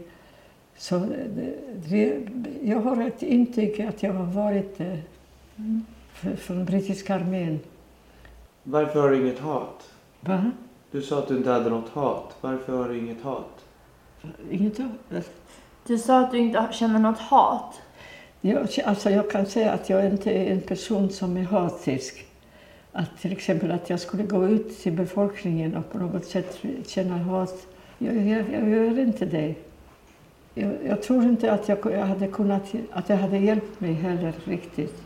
Så det, det, jag har ett intyg att jag har varit eh, Mm. för, från brittiska armén. Varför har du inget hat? Va? Du sa att du inte hade något hat. Varför har du inget hat? Inget Du sa att du inte känner något hat. Jag, alltså jag kan säga att jag inte är en person som är hatisk. Att till exempel att jag skulle gå ut till befolkningen och på något sätt känna hat. Jag, jag, jag gör inte det. Jag, jag tror inte att jag, jag hade kunnat, att det hade hjälpt mig heller riktigt.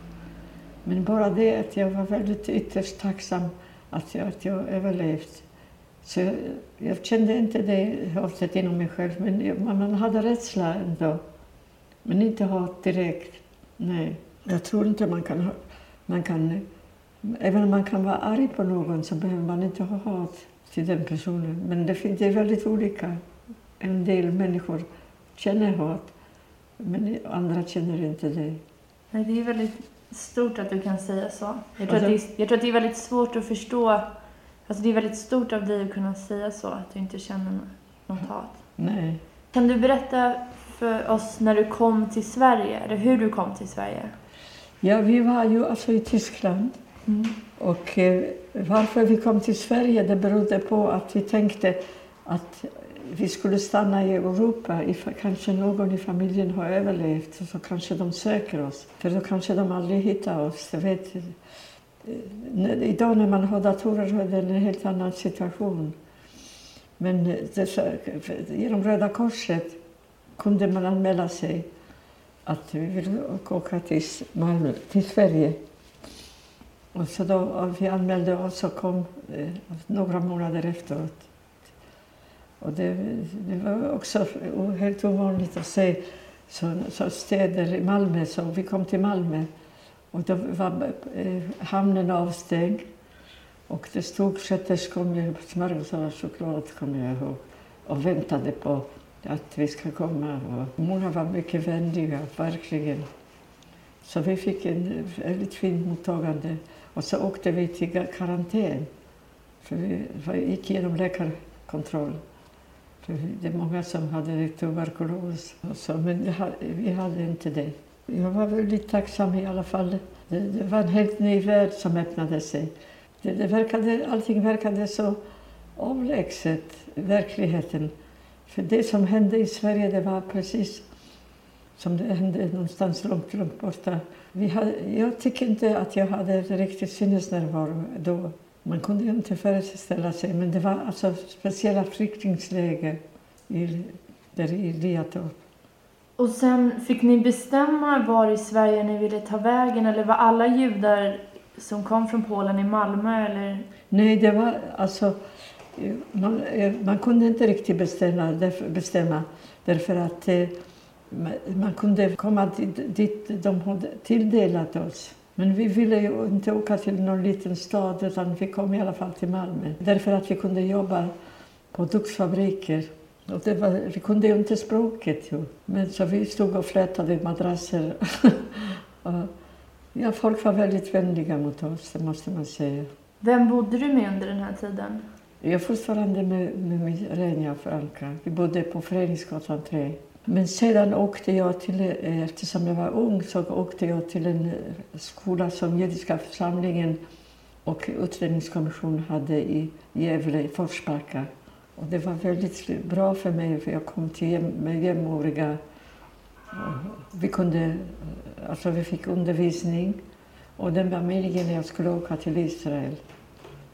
Men bara det att jag var väldigt ytterst tacksam att jag, att jag överlevt. Så jag, jag kände inte det hatet inom mig själv, men jag, man hade rädsla ändå. Men inte hat direkt. Nej. Jag tror inte man kan, man kan... Även om man kan vara arg på någon så behöver man inte ha hat till den personen. Men det, finns, det är väldigt olika. En del människor känner hat, men andra känner inte det. Nej, det är väldigt stort att du kan säga så. Jag tror, Alltså- att, det är, jag tror att det är väldigt svårt att förstå. Alltså det är väldigt stort av dig att kunna säga så, att du inte känner något hat. Nej. Kan du berätta för oss när du kom till Sverige, eller hur du kom till Sverige? Ja, vi var ju alltså i Tyskland. Mm. Och eh, varför vi kom till Sverige det berodde på att vi tänkte att vi skulle stanna i Europa, if kanske någon i familjen har överlevt, så kanske de söker oss. För då kanske de aldrig hittar oss. Jag vet, eh, idag när man har datorer är det en helt annan situation. Men eh, det, genom Röda Korset kunde man anmäla sig att vi vill åka till, Malmö, till Sverige. Och så då eh, vi anmälde oss och kom eh, några månader efteråt. Och det, det, var också helt ovanligt att se så, så städer i Malmö. Så vi kom till Malmö och då var eh, hamnen avstängd. Och det stod sköterskor med smörgåsar och choklad, kommer jag ihåg, och väntade på att vi ska komma. Och många var mycket vänliga, verkligen. Så vi fick en väldigt fint mottagande. Och så åkte vi till karantän. För vi gick igenom läkarkontroll. För det är många som hade tuberkulos. Så, men vi hade inte det. Jag var väldigt tacksam i alla fall. Det, det var en helt ny värld som öppnade sig. Det, det verkade, allting verkade så avlägset, verkligheten. För det som hände i Sverige det var precis som det hände någonstans långt, långt borta. Vi hade, jag tycker inte att jag hade riktigt sinnesnärvaro då. Man kunde inte föreställa sig, men det var alltså speciella flyktingläger i, där i Liatorp. Och sen fick ni bestämma var i Sverige ni ville ta vägen eller var alla judar som kom från Polen i Malmö eller? Nej, det var alltså man, man kunde inte riktigt bestämma, därför, bestämma därför att eh, man kunde komma dit, dit de hade tilldelat oss. Men vi ville ju inte åka till någon liten stad utan vi kom i alla fall till Malmö. Därför att vi kunde jobba på duksfabriker. Och det var, vi kunde ju inte språket. Ju. Men så vi stod och flätade madrasser. ja, folk var väldigt vänliga mot oss, det måste man säga. Vem bodde du med under den här tiden? Jag fortfarande med, med min Renja Franka. Vi bodde på Föreningsgatan 3. Men sedan åkte jag till, eh, eftersom jag var ung, så åkte jag till en eh, skola som judiska församlingen och utredningskommissionen hade i Gävle, i Forsbacka. Och det var väldigt bra för mig, för jag kom till med jämnåriga. Vi, kunde, eh, alltså vi fick undervisning och den var meningen att jag skulle åka till Israel.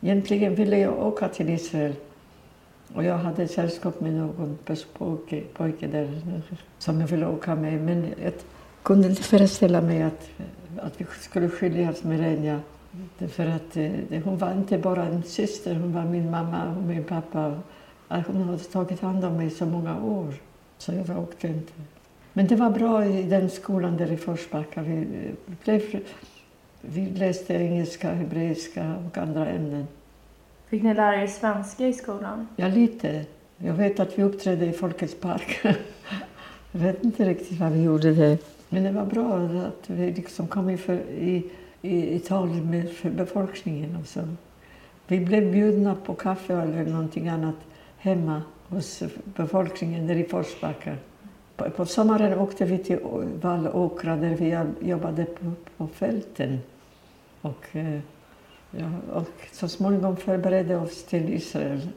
Egentligen ville jag åka till Israel och jag hade sällskap med någon pojke, pojke där som jag ville åka med. Men jag kunde inte föreställa mig att, att vi skulle skiljas med Renja. För att eh, hon var inte bara en syster, hon var min mamma och min pappa. Hon hade tagit hand om mig så många år, så jag åkte inte. Men det var bra i den skolan där i Forsbacka. Vi, eh, blev, vi läste engelska, hebreiska och andra ämnen. Fick ni lära er svenska i skolan? Ja, lite. Jag vet att vi uppträdde i Folkets park. jag vet inte riktigt vad vi gjorde det. Men det var bra att vi liksom kom i, för, i, i, i tal med för befolkningen. Och så. Vi blev bjudna på kaffe eller någonting annat hemma hos befolkningen där i Forsbacka. På, på sommaren åkte vi till Vallåkra där vi jobbade på, på fälten. Och, eh, Ja, och så småningom förberedde oss till Israel.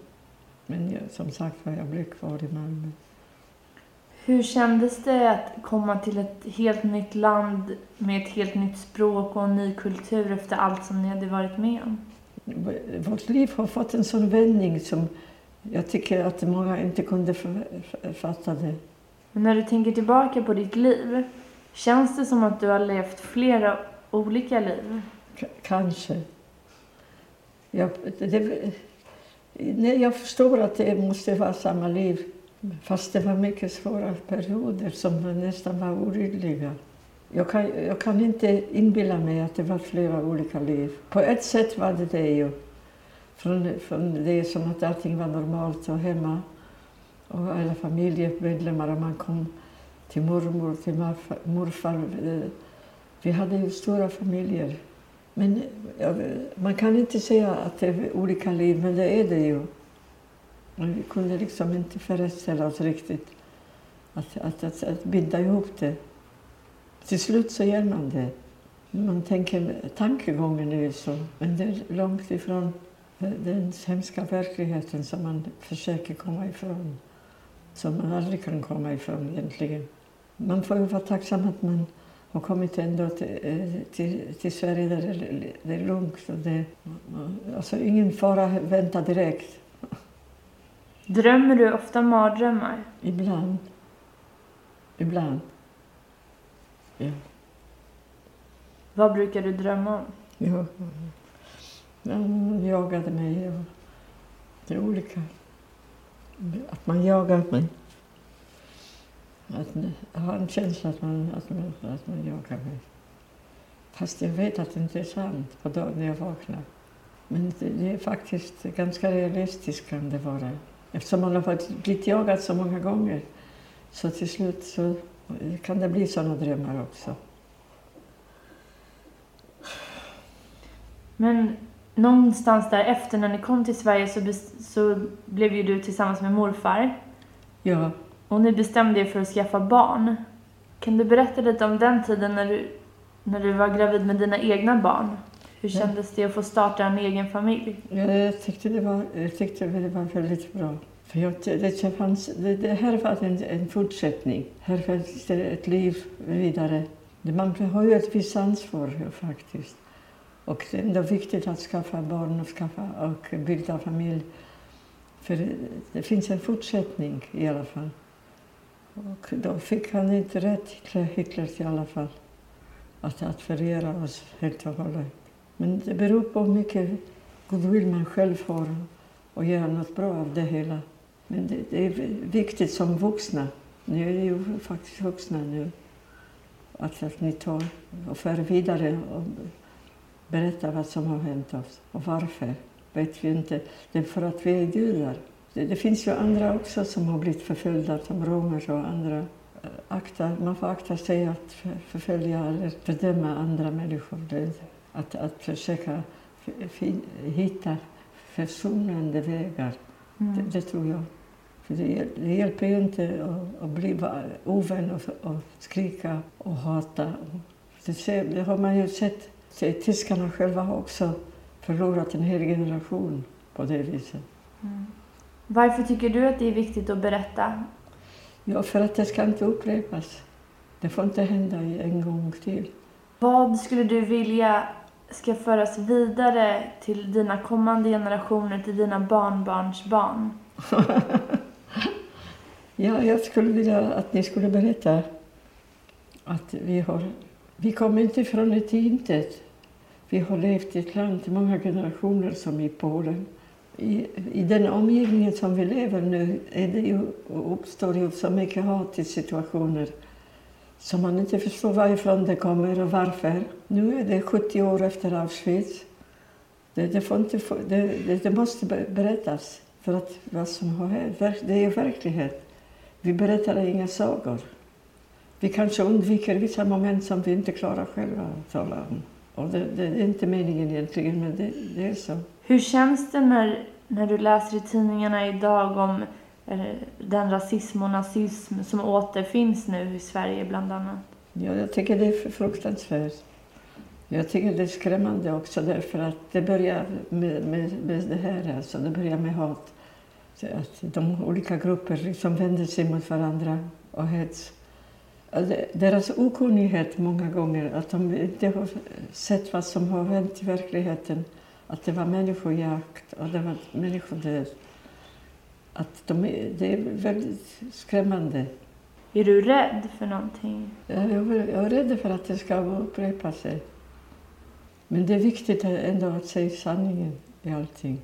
Men jag, som sagt var, jag blev kvar i Malmö. Hur kändes det att komma till ett helt nytt land med ett helt nytt språk och en ny kultur efter allt som ni hade varit med om? Vårt liv har fått en sån vändning som jag tycker att många inte kunde fatta det. Men när du tänker tillbaka på ditt liv, känns det som att du har levt flera olika liv? K kanske. Jag, det, nej, jag förstår att det måste vara samma liv. Fast det var mycket svåra perioder som nästan var oroliga. Jag kan, jag kan inte inbilla mig att det var flera olika liv. På ett sätt var det det ju. Från, från det som att allting var normalt och hemma. Och alla familjemedlemmar. Och man kom till mormor, till morfar. morfar. Vi hade ju stora familjer. Men man kan inte säga att det är olika liv, men det är det ju. Men vi kunde liksom inte föreställa oss riktigt att, att, att, att binda ihop det. Till slut så gör man det. Man tänker, tankegången är ju så, men det är långt ifrån den hemska verkligheten som man försöker komma ifrån. som man aldrig kan komma ifrån egentligen. Man får ju vara tacksam att man har kommit ändå till, eh, till, till Sverige där det, det är lugnt. Och det, alltså ingen fara väntar direkt. Drömmer du ofta mardrömmar? Ibland. Ibland. Ja. Vad brukar du drömma om? Ja. Man jagade mig. Och det är olika. Att man jagar mig. Att har en känsla att man, att man, att man jagar mig. Fast jag vet att det inte är sant på dagen när jag vaknar. Men det, det är faktiskt ganska realistiskt kan det vara. Eftersom man har blivit jagad så många gånger. Så till slut så kan det bli sådana drömmar också. Men någonstans därefter när ni kom till Sverige så, så blev ju du tillsammans med morfar. Ja. Och ni bestämde er för att skaffa barn. Kan du berätta lite om den tiden när du, när du var gravid med dina egna barn? Hur kändes det att få starta en egen familj? Ja, jag tyckte det var, jag tyckte det var väldigt bra. För jag, det, fanns, det, det här var en, en fortsättning. Här fanns det ett liv vidare. Man har ju ett visst ansvar faktiskt. Och det är ändå viktigt att skaffa barn och, skaffa, och bilda familj. För det finns en fortsättning i alla fall. Och då fick han inte rätt, Hitler, i alla fall, att, att förgöra oss helt och hållet. Men det beror på hur mycket goodwill man själv har och göra något bra av det hela. Men det, det, är viktigt som vuxna, ni är ju faktiskt vuxna nu, att, att ni tar och för vidare och berättar vad som har hänt oss. Och varför vet vi inte. Det är för att vi är judar. Det, det, finns ju andra också som har blivit förföljda, som romer och andra. Akta, man får akta sig att förfölja eller fördöma andra människor. Det, att, att försöka hitta försonande vägar, mm. det, det, tror jag. För det, det hjälper ju inte att, att bli ovän och, och skrika och hata. Det, det har man ju sett. Tyskarna själva har också förlorat en hel generation på det viset. Mm. Varför tycker du att det är viktigt att berätta? Ja, för att det ska inte upprepas. Det får inte hända en gång till. Vad skulle du vilja ska föras vidare till dina kommande generationer, till dina barnbarns barn? ja, jag skulle vilja att ni skulle berätta att vi har... Vi kommer inte från ett intet. Vi har levt i ett land i många generationer som i Polen. I, I den omgivningen som vi lever nu är det ju, uppstår ju så mycket hat i situationer som man inte förstår varifrån det kommer och varför. Nu är det 70 år efter Auschwitz. Det, det, får inte, det, det, måste berättas, för att vad som har hänt, det är ju verklighet. Vi berättar inga sagor. Vi kanske undviker vissa moment som vi inte klarar själva att tala om. Och det, det är inte meningen egentligen, men det, det, är så. Hur känns det när, när du läser i tidningarna idag om eh, den rasism och nazism som återfinns nu i Sverige bland annat? Ja, jag tycker det är fruktansvärt. Jag tycker det är skrämmande också därför att det börjar med, med, med det här, alltså det börjar med hat. Att de olika grupper liksom vänder sig mot varandra och hets. Deras okunnighet många gånger, att de inte har sett vad som har hänt i verkligheten. Att det var människojakt och det var människodöd. Att de, det är väldigt skrämmande. Är du rädd för någonting? Jag är, jag är rädd för att det ska upprepa sig. Men det är viktigt ändå att säga sanningen i allting.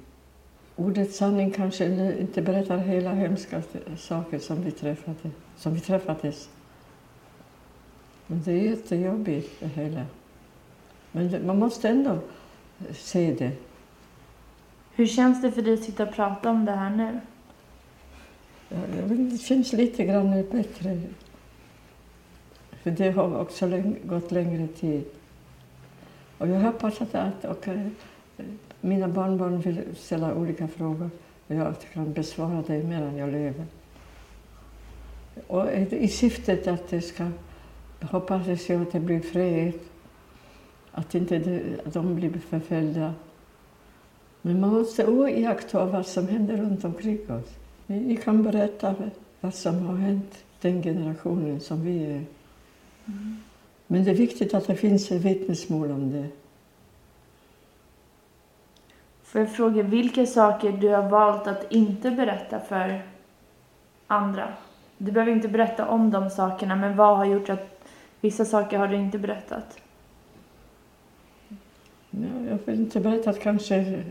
Ordet sanning kanske inte berättar hela hemska saker som vi träffade, som vi träffades. Men det är jättejobbigt det hela. Men det, man måste ändå se det. Hur känns det för dig att sitta och prata om det här nu? Ja, det känns lite grann bättre. För det har också gått längre tid. Och jag hoppas att, att och, eh, mina barnbarn vill ställa olika frågor och jag kan besvara det medan jag lever. Och i syftet att det ska hoppas jag att det blir fred, att inte de blir förföljda. Men man måste iaktta vad som händer runt omkring oss. Vi kan berätta vad som har hänt den generationen som vi är. Men det är viktigt att det finns vittnesmål om det. Får jag fråga vilka saker du har valt att inte berätta för andra? Du behöver inte berätta om de sakerna, men vad har gjort att vissa saker har du inte berättat? Ja, jag vill inte berätta att kanske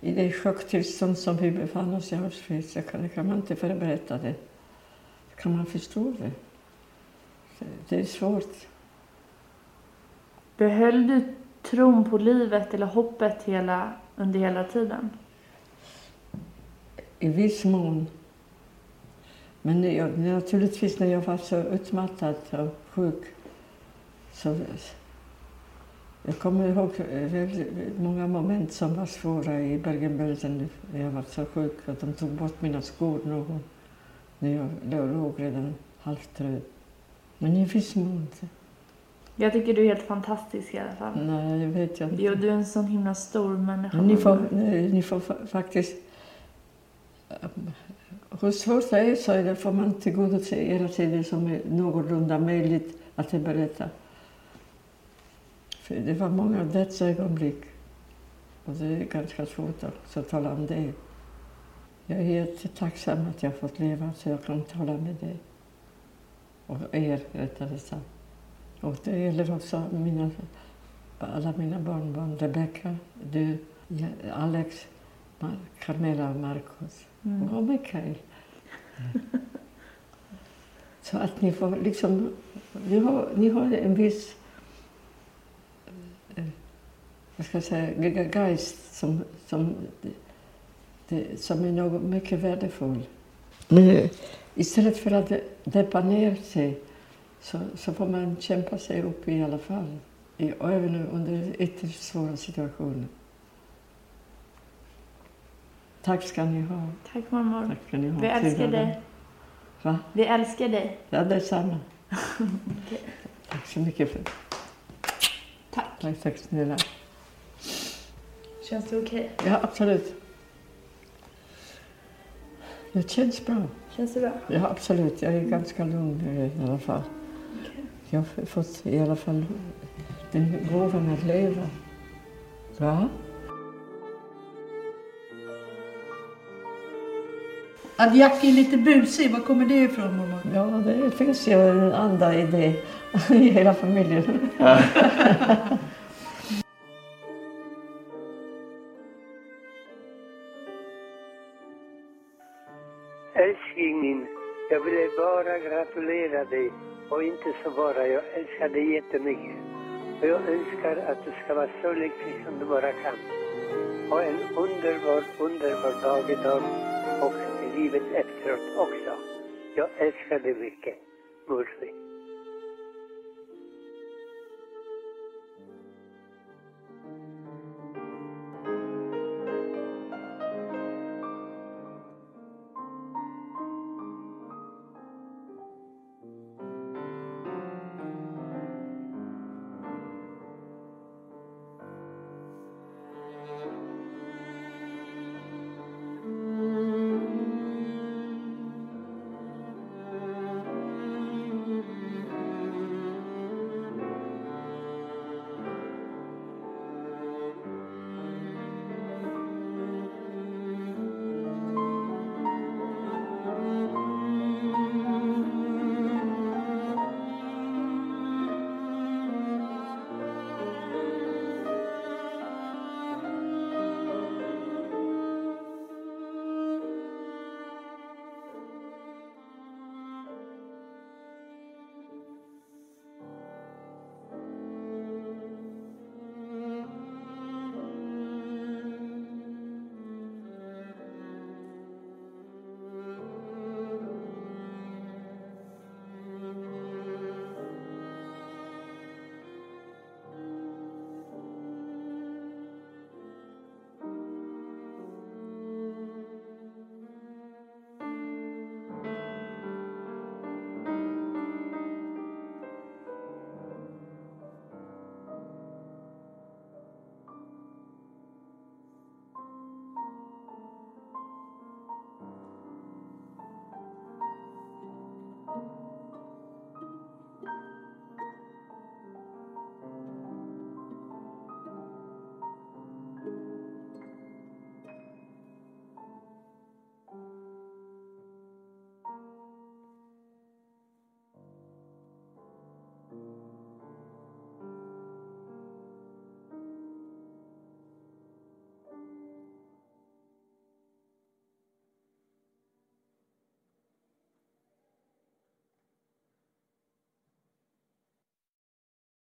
i det chocktillstånd som vi befann oss i Auschwitz, så kan, kan man inte förberätta det. Kan man förstå det? Det är svårt. Behöll du tron på livet eller hoppet hela, under hela tiden? I viss mån. Men jag, naturligtvis när jag var så utmattad och sjuk så jag kommer ihåg många moment som var svåra i Bergen-Belsen när jag var så sjuk att de tog bort mina skor någon när jag låg redan halvt död. Men i viss mån. Jag tycker du är helt fantastisk i alla fall. Nej, det vet jag inte. Jo, du är en sån himla stor människa. Ni får, ni får fa- faktiskt... um, Hos oss är så är det får man tillgodose hela tiden som är någorlunda möjligt att berätta. Det var många dödsögonblick. Och det är ganska svårt också att tala om det. Jag är jättetacksam att jag fått leva så jag kan tala med dig. Och er, rättare sagt. Och det gäller också mina, alla mina barnbarn. Rebecka, du, Alex, Mar- Carmela och Marcos. Mm. Och Mikael. Så att ni får liksom... Ni har, ni har en viss... Vad ska jag säga? ge- Geist som, som, det, som är något mycket värdefull. Men eh, istället för att deppa ner sig så, så får man kämpa sig upp i alla fall. I, även under ytterst svåra situationer. Tack ska ni ha. Tack mormor. Tack ska ni ha. Vi älskar dig. Va? Vi älskar dig. Ja, detsamma. Tack så mycket. För. Tack. Tack, tack snälla. Känns det okej? Ja, absolut. Det känns bra. Känns det bra? Ja, absolut. Jag är ganska lugn i alla fall. Jag har fått i alla fall den gåvan att leva. Va? Att Jack är lite busig, var kommer det ifrån mormor? Ja, det finns ju en anda i det i hela familjen. jag ville bara gratulera dig och inte så bara, jag älskar dig jättemycket. Och jag önskar att du ska vara så lycklig som du bara kan. Ha en underbar, underbar dag idag och livet efteråt också. Jag älskar dig mycket, Murphy.